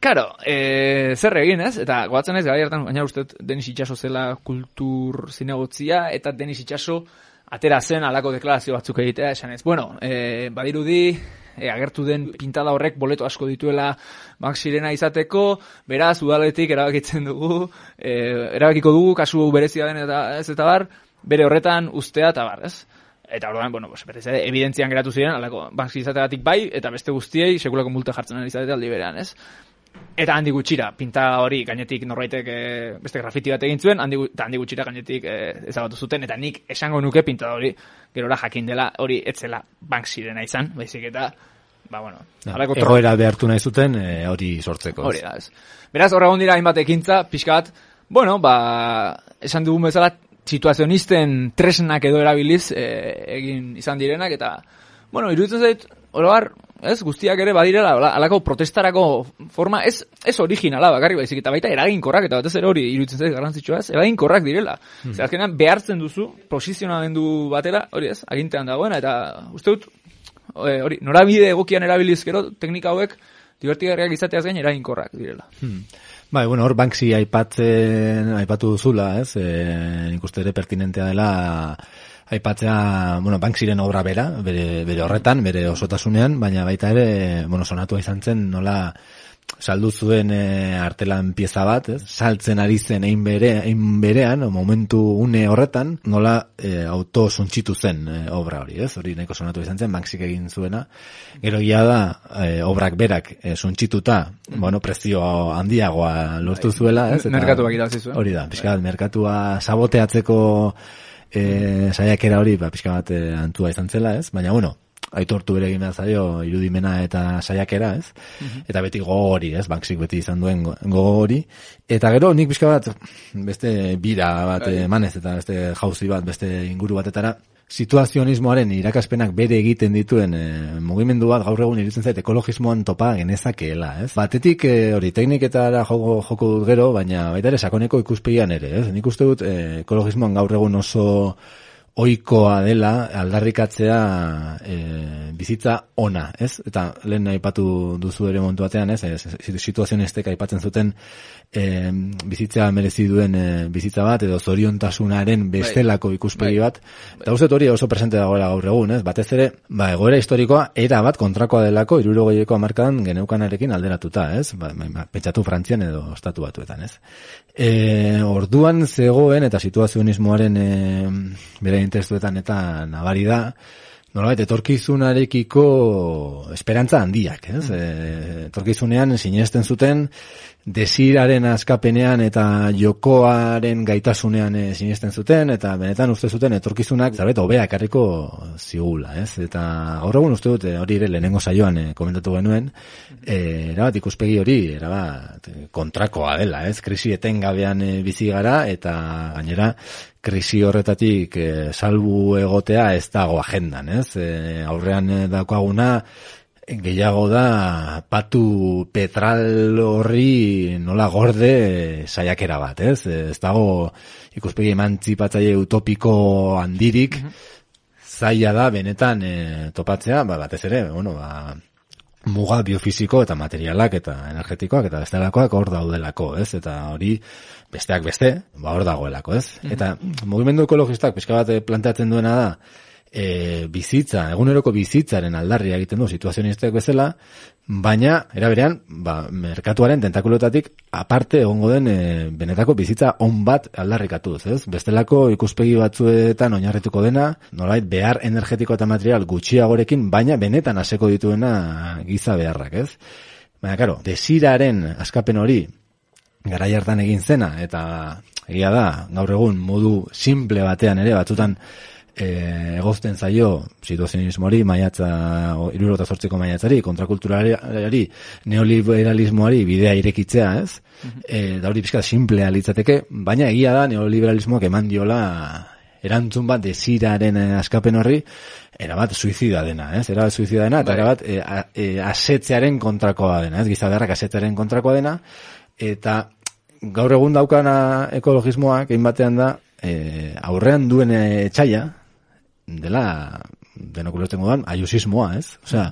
karo, e, zer egin, ez? Eta goatzen ez, gara hartan, baina uste Denis Itxaso zela kultur zinegotzia, eta Denis Itxaso atera zen alako deklarazio batzuk egitea, esan ez. Bueno, e, badirudi, e, agertu den pintada horrek boleto asko dituela Banksirena izateko, beraz, udaletik erabakitzen dugu, e, erabakiko dugu, kasu berezia den eta ez eta bar, bere horretan ustea eta bar, ez? Eta orduan, bueno, pues, berez, ere, evidentzian geratu ziren, alako, Banksy izategatik bai, eta beste guztiei, sekulako multa jartzen ari izatete aldi berean, ez? Eta handi gutxira, pinta hori gainetik norbaitek e, beste grafiti bat egin zuen, handi, eta handi gutxira gainetik e, ezabatu zuten, eta nik esango nuke pinta hori, gerora jakin dela, hori etzela Banksyrena izan, baizik eta, ba, bueno, halako tro- Egoera behartu nahi zuten eh, hori sortzeko. Hori da, ez. Beraz, horra egon dira hainbat ekintza, pixka bat, bueno, ba, esan dugun bezala, situazionisten tresnak edo erabiliz e, egin izan direnak, eta, bueno, iruditzen zait, oroar, ez, guztiak ere badirela, alako protestarako forma, ez, ez originala bakarri baizik, eta baita eraginkorrak, eta batez ere hori iruditzen zait garrantzitsua ez, eraginkorrak direla. Hmm. Zer azkenean behartzen duzu, posizionamendu batera, hori ez, agintean dagoena, eta uste dut, e, hori, norabide egokian erabiliz gero, teknika hauek, divertigarriak izateaz gain eraginkorrak direla. Bai, bueno, hor Banksy aipatzen, aipatu duzula, ez? E, nik uste ere pertinentea dela aipatzea, bueno, Banksyren obra bera, bere, bere horretan, bere osotasunean, baina baita ere, bueno, sonatua izan zen, nola saldu zuen e, artelan pieza bat, ez? Saltzen ari zen ein bere, ein berean, o momentu une horretan, nola e, auto suntxitu zen e, obra hori, ez? Hori nahiko sonatu izan zen, Banksyk egin zuena. Gero gia da, e, obrak berak e, suntxituta, bueno, prezio handiagoa lortu zuela, ez? Eta- Merkatuak irabazi zuen. Hori da, pixka bat, merkatua saboteatzeko e, saiakera hori, ba, pixka bat e, antua izan zela, ez? Baina, bueno, aitortu bere egin zaio irudimena eta saiakera, ez? Eta beti gogo hori, ez? Banksik beti izan duen go- gogo hori. Eta gero, nik pixka bat, beste bira bat emanez, eta beste jauzi bat, beste inguru batetara, situazionismoaren irakaspenak bere egiten dituen e, mugimendu bat gaur egun iruditzen zait ekologismoan topa genezakeela, ez? Batetik e, hori tekniketara joko, joko dut gero, baina baita ere sakoneko ikuspegian ere, ez? Nik uste dut e, ekologismoan gaur egun oso oikoa dela aldarrikatzea e, bizitza ona, ez? Eta lehen aipatu duzu ere montu batean, ez? ez, ez situazionistek aipatzen zuten e, bizitza merezi duen e, bizitza bat edo zoriontasunaren bestelako ikuspegi bat. Eta uste hori oso presente dagoela gaur egun, ez? Batez ere, ba, egoera historikoa era bat kontrakoa delako irurogeiko amarkadan geneukanarekin alderatuta, ez? Ba, ba, pentsatu Frantzian edo estatu batuetan, ez? E, orduan zegoen eta situazionismoaren e, bere testuetan eta nabari da, nolabait etorkizunarekiko esperantza handiak, ez? E, etorkizunean sinesten zuten desiraren askapenean eta jokoaren gaitasunean e, sinesten zuten eta benetan uste zuten etorkizunak zabet hobea ekarriko zigula, ez? Eta gaur egun uste dute hori ere lehenengo saioan e, komentatu genuen, e, erabat ikuspegi hori erabat kontrakoa dela, ez? Krisi etengabean e, bizi gara eta gainera krisi horretatik e, salbu egotea ez dago agendan, ez? E, aurrean daukaguna gehiago da patu petral horri nola gorde saiakera bat, ez? Ez dago ikuspegi emantzipatzaile utopiko handirik, zaila da benetan e, topatzea, ba, batez ere, bueno, ba, muga biofisiko eta materialak eta energetikoak eta bestelakoak hor daudelako, ez? Eta hori besteak beste, ba hor dagoelako, ez? Eta mugimendu ekologistak pixka bat eh, planteatzen duena da, e, bizitza, eguneroko bizitzaren aldarria egiten du situazionistek bezala, baina, era berean, ba, merkatuaren tentakulotatik aparte egongo den e, benetako bizitza on bat aldarrikatuz, ez? Bestelako ikuspegi batzuetan oinarrituko dena, nolait behar energetiko eta material gutxiagorekin, baina benetan haseko dituena giza beharrak, ez? Baina, karo, desiraren askapen hori, garai hartan egin zena, eta egia da, gaur egun modu simple batean ere, batzutan e, egozten zaio situazionismoari, maiatza, irurota sortzeko maiatzari, kontrakulturari, neoliberalismoari bidea irekitzea, ez? E, da hori pixka simplea litzateke, baina egia da neoliberalismoak eman diola erantzun bat desiraren eh, askapen horri, erabat suizida dena, ez? Erabat suizida dena, eta Bai. erabat e, a, e, asetzearen kontrakoa dena, ez? Gizabeharrak asetzearen kontrakoa dena, eta gaur egun daukana ekologismoak egin batean da, e, aurrean duen etxaia, dela, denok ulertzen moduan, aiusismoa, ez? Osea,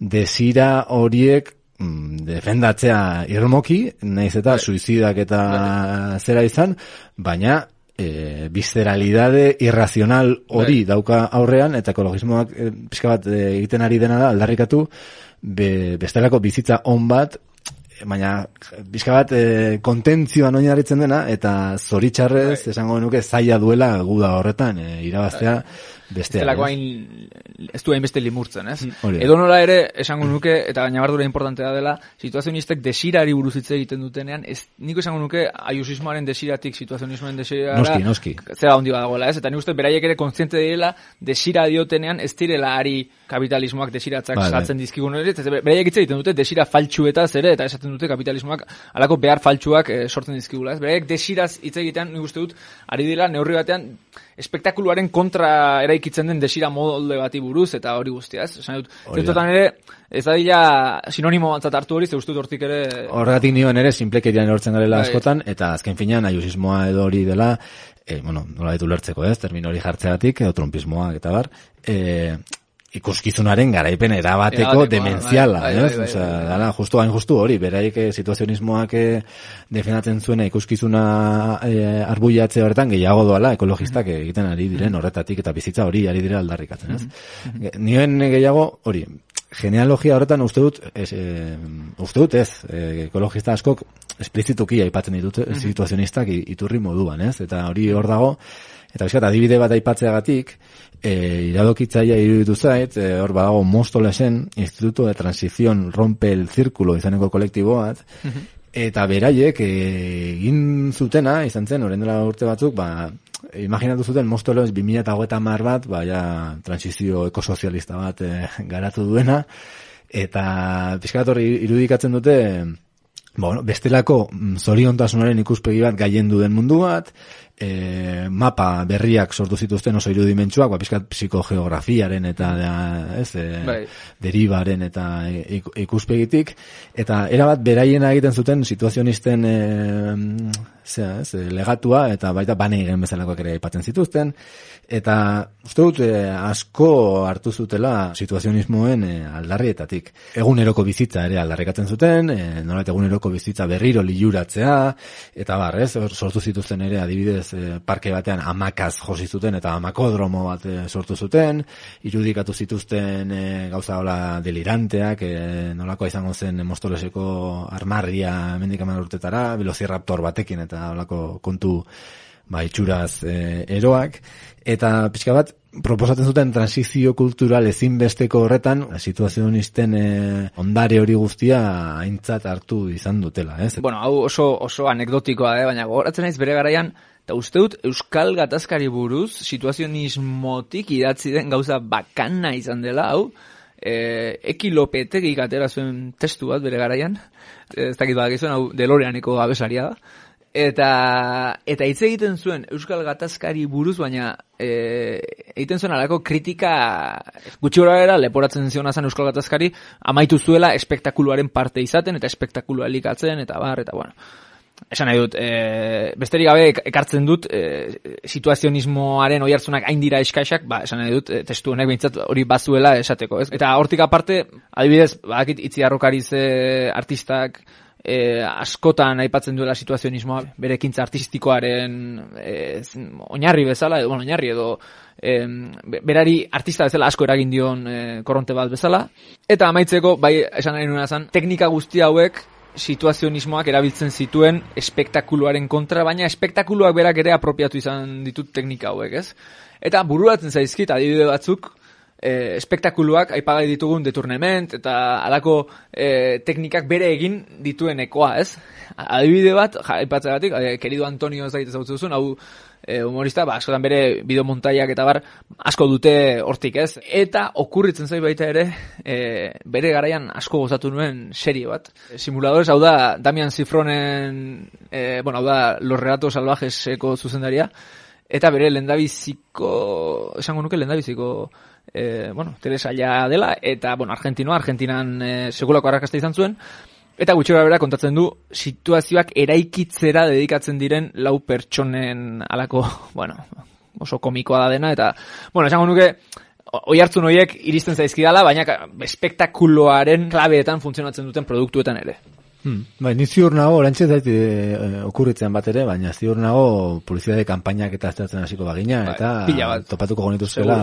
desira horiek mm, defendatzea irmoki, naiz eta suizidak eta zera izan, baina e, visceralidade irrazional hori dauka aurrean, eta ekologismoak e, pixka bat e, egiten ari dena da, aldarrikatu, be, bestelako bizitza on bat, baina bizka bat e, kontentzioan oinarritzen dena eta zoritxarrez esango nuke zaila duela guda horretan e, irabaztea bestea. Estelako ez? hain, ez du hainbeste limurtzen, ez? hori da. Edo nola ere, esango nuke, eta nabardura importantea dela, situazionistek desirari buruz hitz egiten dutenean, ez, niko esango nuke, aiusismoaren desiratik situazionismoaren desirara, Noski, noski. zera handi badagoela, ez? Eta nik uste beraiek ere kontziente direla, desira diotenean, ez direla ari kapitalismoak desiratzak bai. saltzen dizkigun ere, ez beraiek hitz egiten dute desira faltsuetaz ere, eta esaten dute kapitalismoak alako behar faltsuak eh, sortzen dizkigula, ez? Beraiek desiraz hitz egitean, nik uste dut, ari dira neurri batean, espektakuluaren kontra eraikitzen den desira molde bati buruz eta hori guztia, ez? Esan dut, zertotan ere, ez da dira sinonimo bantzat hartu hori, ze uste hortik ere... Horregatik nioen ere simplekerian erortzen garela Bai. askotan, eta azken finean aiusismoa edo hori dela, e, bueno, nola ditu ulertzeko ez, termino hori jartzeatik, edo trumpismoak eta bar, e, ikuskizunaren garaipen erabateko dementziala, bai, bai, bai, bai, bai. dala, justu hain justu hori, beraik eh, situazionismoak eh, defendatzen zuena ikuskizuna eh, arbuiatze horretan gehiago doala ekologistak egiten ari diren horretatik eta bizitza hori ari dira aldarrikatzen, ez? Nioen gehiago hori, genealogia horretan uste dut, ez, eh, uste dut ez, eh, ekologista askok esplizituki aipatzen ditut eh, situazionistak iturri moduan, ez? Eta hori hor dago, eta bizkat, adibide bat aipatzeagatik, e, iradokitzaia iruditu zait, e, hor badago Mostolesen, Instituto de Transición Rompe el Círculo izaneko kolektibo bat, eta beraiek e, egin zutena, izan zen, orain dela urte batzuk, ba, imaginatu zuten mostolo ez 2008 bat, ba, ja, transizio ekosozialista bat eh, garatu duena, eta pizkator irudikatzen dute, ba, bueno, bestelako mm, zoriontasunaren ikuspegi bat gaiendu den mundu bat, e, mapa berriak sortu zituzten oso irudimentsuak, ba, pizkat psikogeografiaren eta ez, e, Bai. deribaren eta ik- ikuspegitik, eta erabat beraiena egiten zuten situazionisten e, zera, ez, e, legatua, eta baita bane egin bezalakoak ere aipatzen zituzten, eta uste dut e, asko hartu zutela situazionismoen e, aldarrietatik. Eguneroko bizitza ere aldarrikatzen zuten, e, nolait eguneroko bizitza berriro liuratzea, eta bar, ez, sortu zituzten ere adibidez e, parke batean amakaz josi zuten eta amakodromo bat e, sortu zuten, irudikatu zituzten e, gauza hola deliranteak, e, nolakoa izango zen mostoleseko armarria mendik hamar urtetara, velociraptor batekin eta holako kontu ba, itxuraz e, eroak, eta pixka bat, proposatzen zuten transizio kultural ezinbesteko horretan, situazionisten e, ondare hori guztia aintzat hartu izan dutela, ez? Bueno, hau oso, oso anekdotikoa, eh? baina gogoratzen naiz bere garaian, eta uste dut Euskal Gatazkari buruz situazionismotik idatzi den gauza bakana izan dela, hau, e, Eki Lopetegik atera zuen testu bat bere garaian, ez dakit badakizuen, hau Deloreaneko abesaria da, eta eta hitz egiten zuen Euskal Gatazkari buruz, baina e, egiten zuen alako kritika gutxi era leporatzen ziona zen Euskal Gatazkari amaitu zuela espektakuluaren parte izaten eta espektakulua elikatzen eta bar, eta bueno. Esan nahi dut, e, besterik gabe ek- ekartzen dut e, situazionismoaren oihartzunak hain dira eskaixak, ba, esan nahi dut, e, testu honek behintzat hori bazuela esateko, ez? Eta hortik aparte, adibidez, badakit itzi arrokariz e, artistak e, askotan aipatzen duela situazionismoa bere ekintza artistikoaren e, oinarri bezala, edo, bueno, oinarri edo e, berari artista bezala asko eragin dion e, korronte bat bezala. Eta amaitzeko, bai, esan nahi nuena zen, teknika guzti hauek situazionismoak erabiltzen zituen espektakuluaren kontra, baina espektakuluak berak ere apropiatu izan ditut teknika hauek, ez? Eta bururatzen zaizkit adibide batzuk, e, espektakuluak aipagai ditugun deturnement eta alako e, teknikak bere egin dituen ekoa, ez? Adibide bat, ja, aipatzegatik, e, querido Antonio ez ezagutzen duzun, hau e, humorista, ba, askotan bere bideomontaiak eta bar asko dute hortik, ez? Eta okurritzen zait baita ere, e, bere garaian asko gozatu nuen serie bat. Simuladores, hau da Damian Zifronen, e, bueno, hau da Los Relatos Salvajeseko zuzendaria, eta bere lendabiziko, esango nuke lendabiziko, e, bueno, telesaila dela, eta, bueno, Argentinoa, Argentinan e, segulako arrakasta izan zuen, eta gutxi bera kontatzen du situazioak eraikitzera dedikatzen diren lau pertsonen alako, bueno, oso komikoa da dena, eta, bueno, esango nuke, oi hartzun horiek iristen zaizkidala, baina espektakuloaren klabeetan funtzionatzen duten produktuetan ere. Hmm. Bai, ni ziur nago, orantxe zait e, okurritzen bat ere, baina ziur nago publizitate kanpainak eta aztertzen hasiko bagina, Bai, eta pila bat. topatuko genituzkela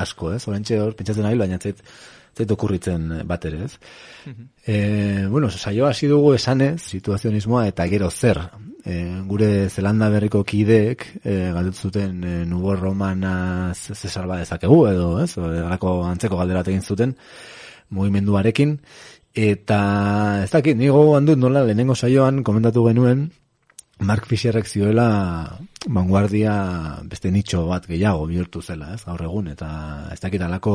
asko, ez? Orantxe hor, pentsatzen nahi, baina zait, zait okurritzen bat ere, ez? e, bueno, saio hasi dugu esanez, situazionismoa eta gero zer. E, gure Zelanda berriko kideek e, galdetu zuten e, nubo romana ze salba dezakegu edo, ez? O, Halako antzeko galdera egin zuten mugimenduarekin eta ez dakit, ni gogoan dut nola lehenengo saioan komentatu genuen Mark Fisherrek zioela vanguardia beste nitxo bat gehiago bihurtu zela, ez, gaur egun, eta ez dakit alako,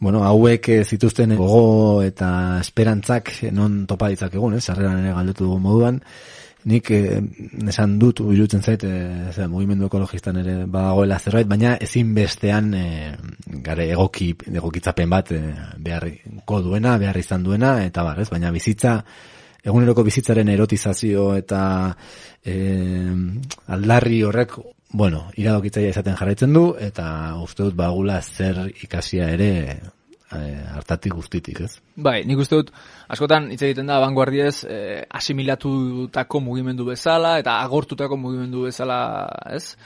bueno, hauek zituzten gogo eta esperantzak non topa ditzakegun, ez, sarreran ere galdetu dugu moduan, nik eh, esan dut irutzen zait eh, zera, mugimendu ekologistan ere badagoela zerbait, baina ezin bestean eh, gare egoki, egokitzapen bat eh, beharriko duena, behar izan duena, eta bar, ez, baina bizitza eguneroko bizitzaren erotizazio eta eh, aldarri horrek bueno, iradokitzaia izaten jarraitzen du eta uste dut bagula zer ikasia ere eh, hartatik guztitik, ez? Bai, nik uste dut, askotan hitz egiten da vanguardiez eh, asimilatutako mugimendu bezala eta agortutako mugimendu bezala, ez?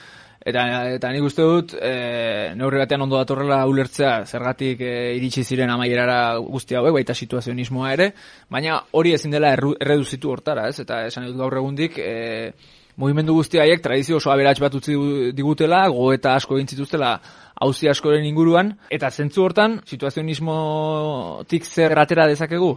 Eta, eta nik uste dut, e, neurri batean ondo datorrela ulertzea, zergatik e, iritsi ziren amaierara guzti hauek, baita situazionismoa ere, baina hori ezin dela erreduzitu hortara, ez? Eta esan dut gaur egundik, e, mugimendu guzti haiek tradizio oso aberats bat utzi digutela, go eta asko egin zituztela hauzi askoren inguruan, eta zentzu hortan, situazionismotik zer atera dezakegu?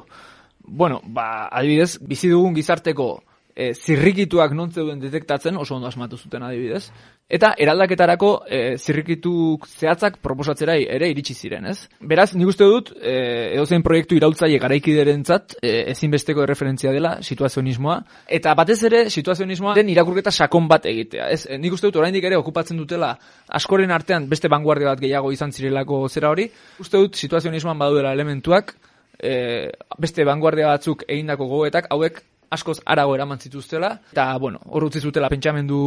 Bueno, ba, adibidez, bizi dugun gizarteko e, zirrikituak non zeuden detektatzen, oso ondo asmatu zuten adibidez, eta eraldaketarako e, zirrikituk zehatzak proposatzera ere iritsi ziren, ez? Beraz, nik uste dut, e, edozein proiektu iraultzaile garaikiderentzat e, ezinbesteko erreferentzia dela situazionismoa, eta batez ere situazionismoa den irakurketa sakon bat egitea, ez? E, nik uste dut oraindik ere okupatzen dutela askoren artean beste vanguardia bat gehiago izan zirelako zera hori, uste dut situazionismoan badudela elementuak, e, beste vanguardia batzuk egindako gogoetak, hauek askoz arago eraman zituztela, eta, bueno, hor utzi zutela pentsamendu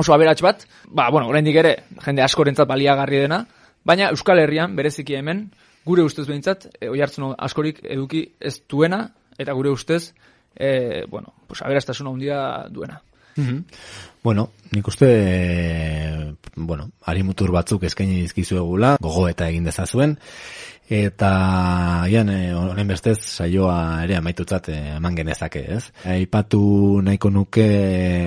oso aberats bat, ba, bueno, oraindik ere, jende askorentzat baliagarri dena, baina Euskal Herrian, bereziki hemen, gure ustez behintzat, e, oi hartzen askorik eduki ez duena, eta gure ustez, e, bueno, pues, aberastasuna handia duena. Bueno, nik uste, e, bueno, ari mutur batzuk eskaini dizkizuegula, gogo eta egin dezazuen, eta ian, e, honen bestez, saioa ere amaitutzat e, eman genezake, ez? Aipatu nahiko nuke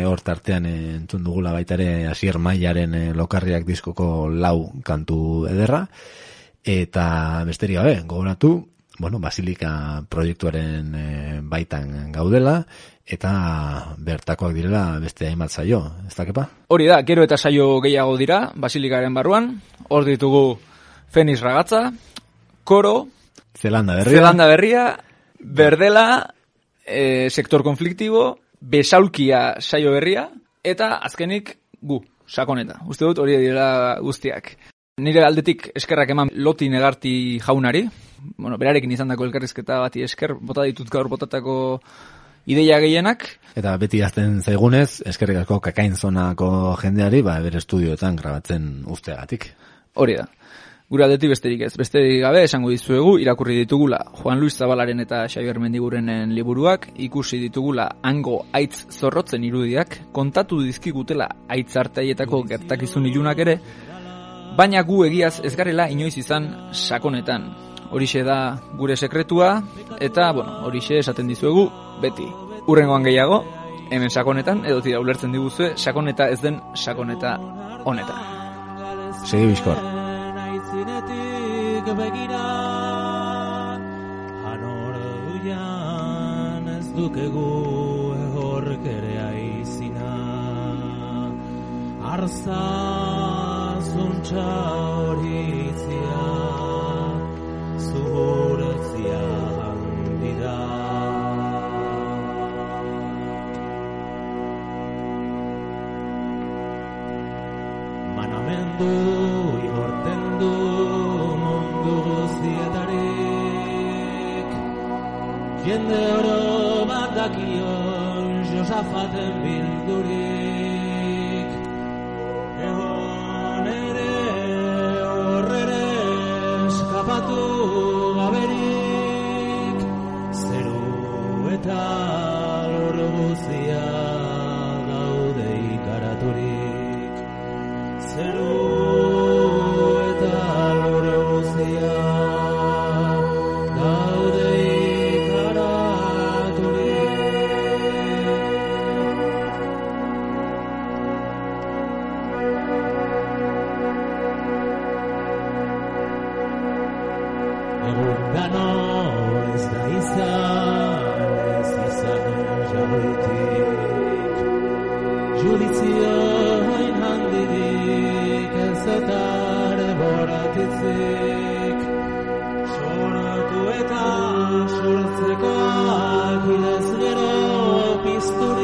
hor tartean entzun dugula baita ere asier mailaren lokarriak diskoko lau kantu ederra, eta besterik gabe, gogoratu, bueno, Basilika proiektuaren baitan gaudela, eta bertakoak direla beste hainbat saio, ez dakepa? Hori da, gero eta saio gehiago dira, Basilikaren barruan, hor ditugu Fenix Ragatza, Koro, Zelanda berria. Zelanda berria, Berdela, e, sektor konfliktibo, Besaulkia saio berria, eta azkenik gu, sakoneta. Uste dut hori dira guztiak. Nire aldetik eskerrak eman loti negarti jaunari, bueno, berarekin izan dako elkarrizketa bati esker, bota ditut gaur botatako ideia gehienak, Eta beti azten zaigunez, eskerrik asko kakain zonako jendeari, ba, bere estudioetan grabatzen usteagatik. Hori da. Gure aldetik besterik ez. Besterik gabe esango dizuegu irakurri ditugula Juan Luis Zabalaren eta Xabier Mendigurenen liburuak, ikusi ditugula hango aitz zorrotzen irudiak, kontatu dizkigutela aitz artaietako gertakizun ilunak ere, baina gu egiaz ez garela inoiz izan sakonetan. Horixe da gure sekretua, eta, bueno, horixe esaten dizuegu beti. Urrengoan gehiago, hemen sakonetan, edo tira ulertzen diguzue, sakoneta ez den sakoneta honetan. Segi bizkor. Aitzinetik begira Hanor duian ez dukegu ehork ere aizina Arza zuntza horitzia Zuhurtzia handida Manamendu du mundu guztietarik. Jende oro bat dakion Josafaten bildurik. Egon ere horrere eskapatu gaberik. Zeru eta lor guztia Judizio hain handirik ez etare boratitzik Sortu eta sortzekoak idez gero pizturik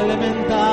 elemental.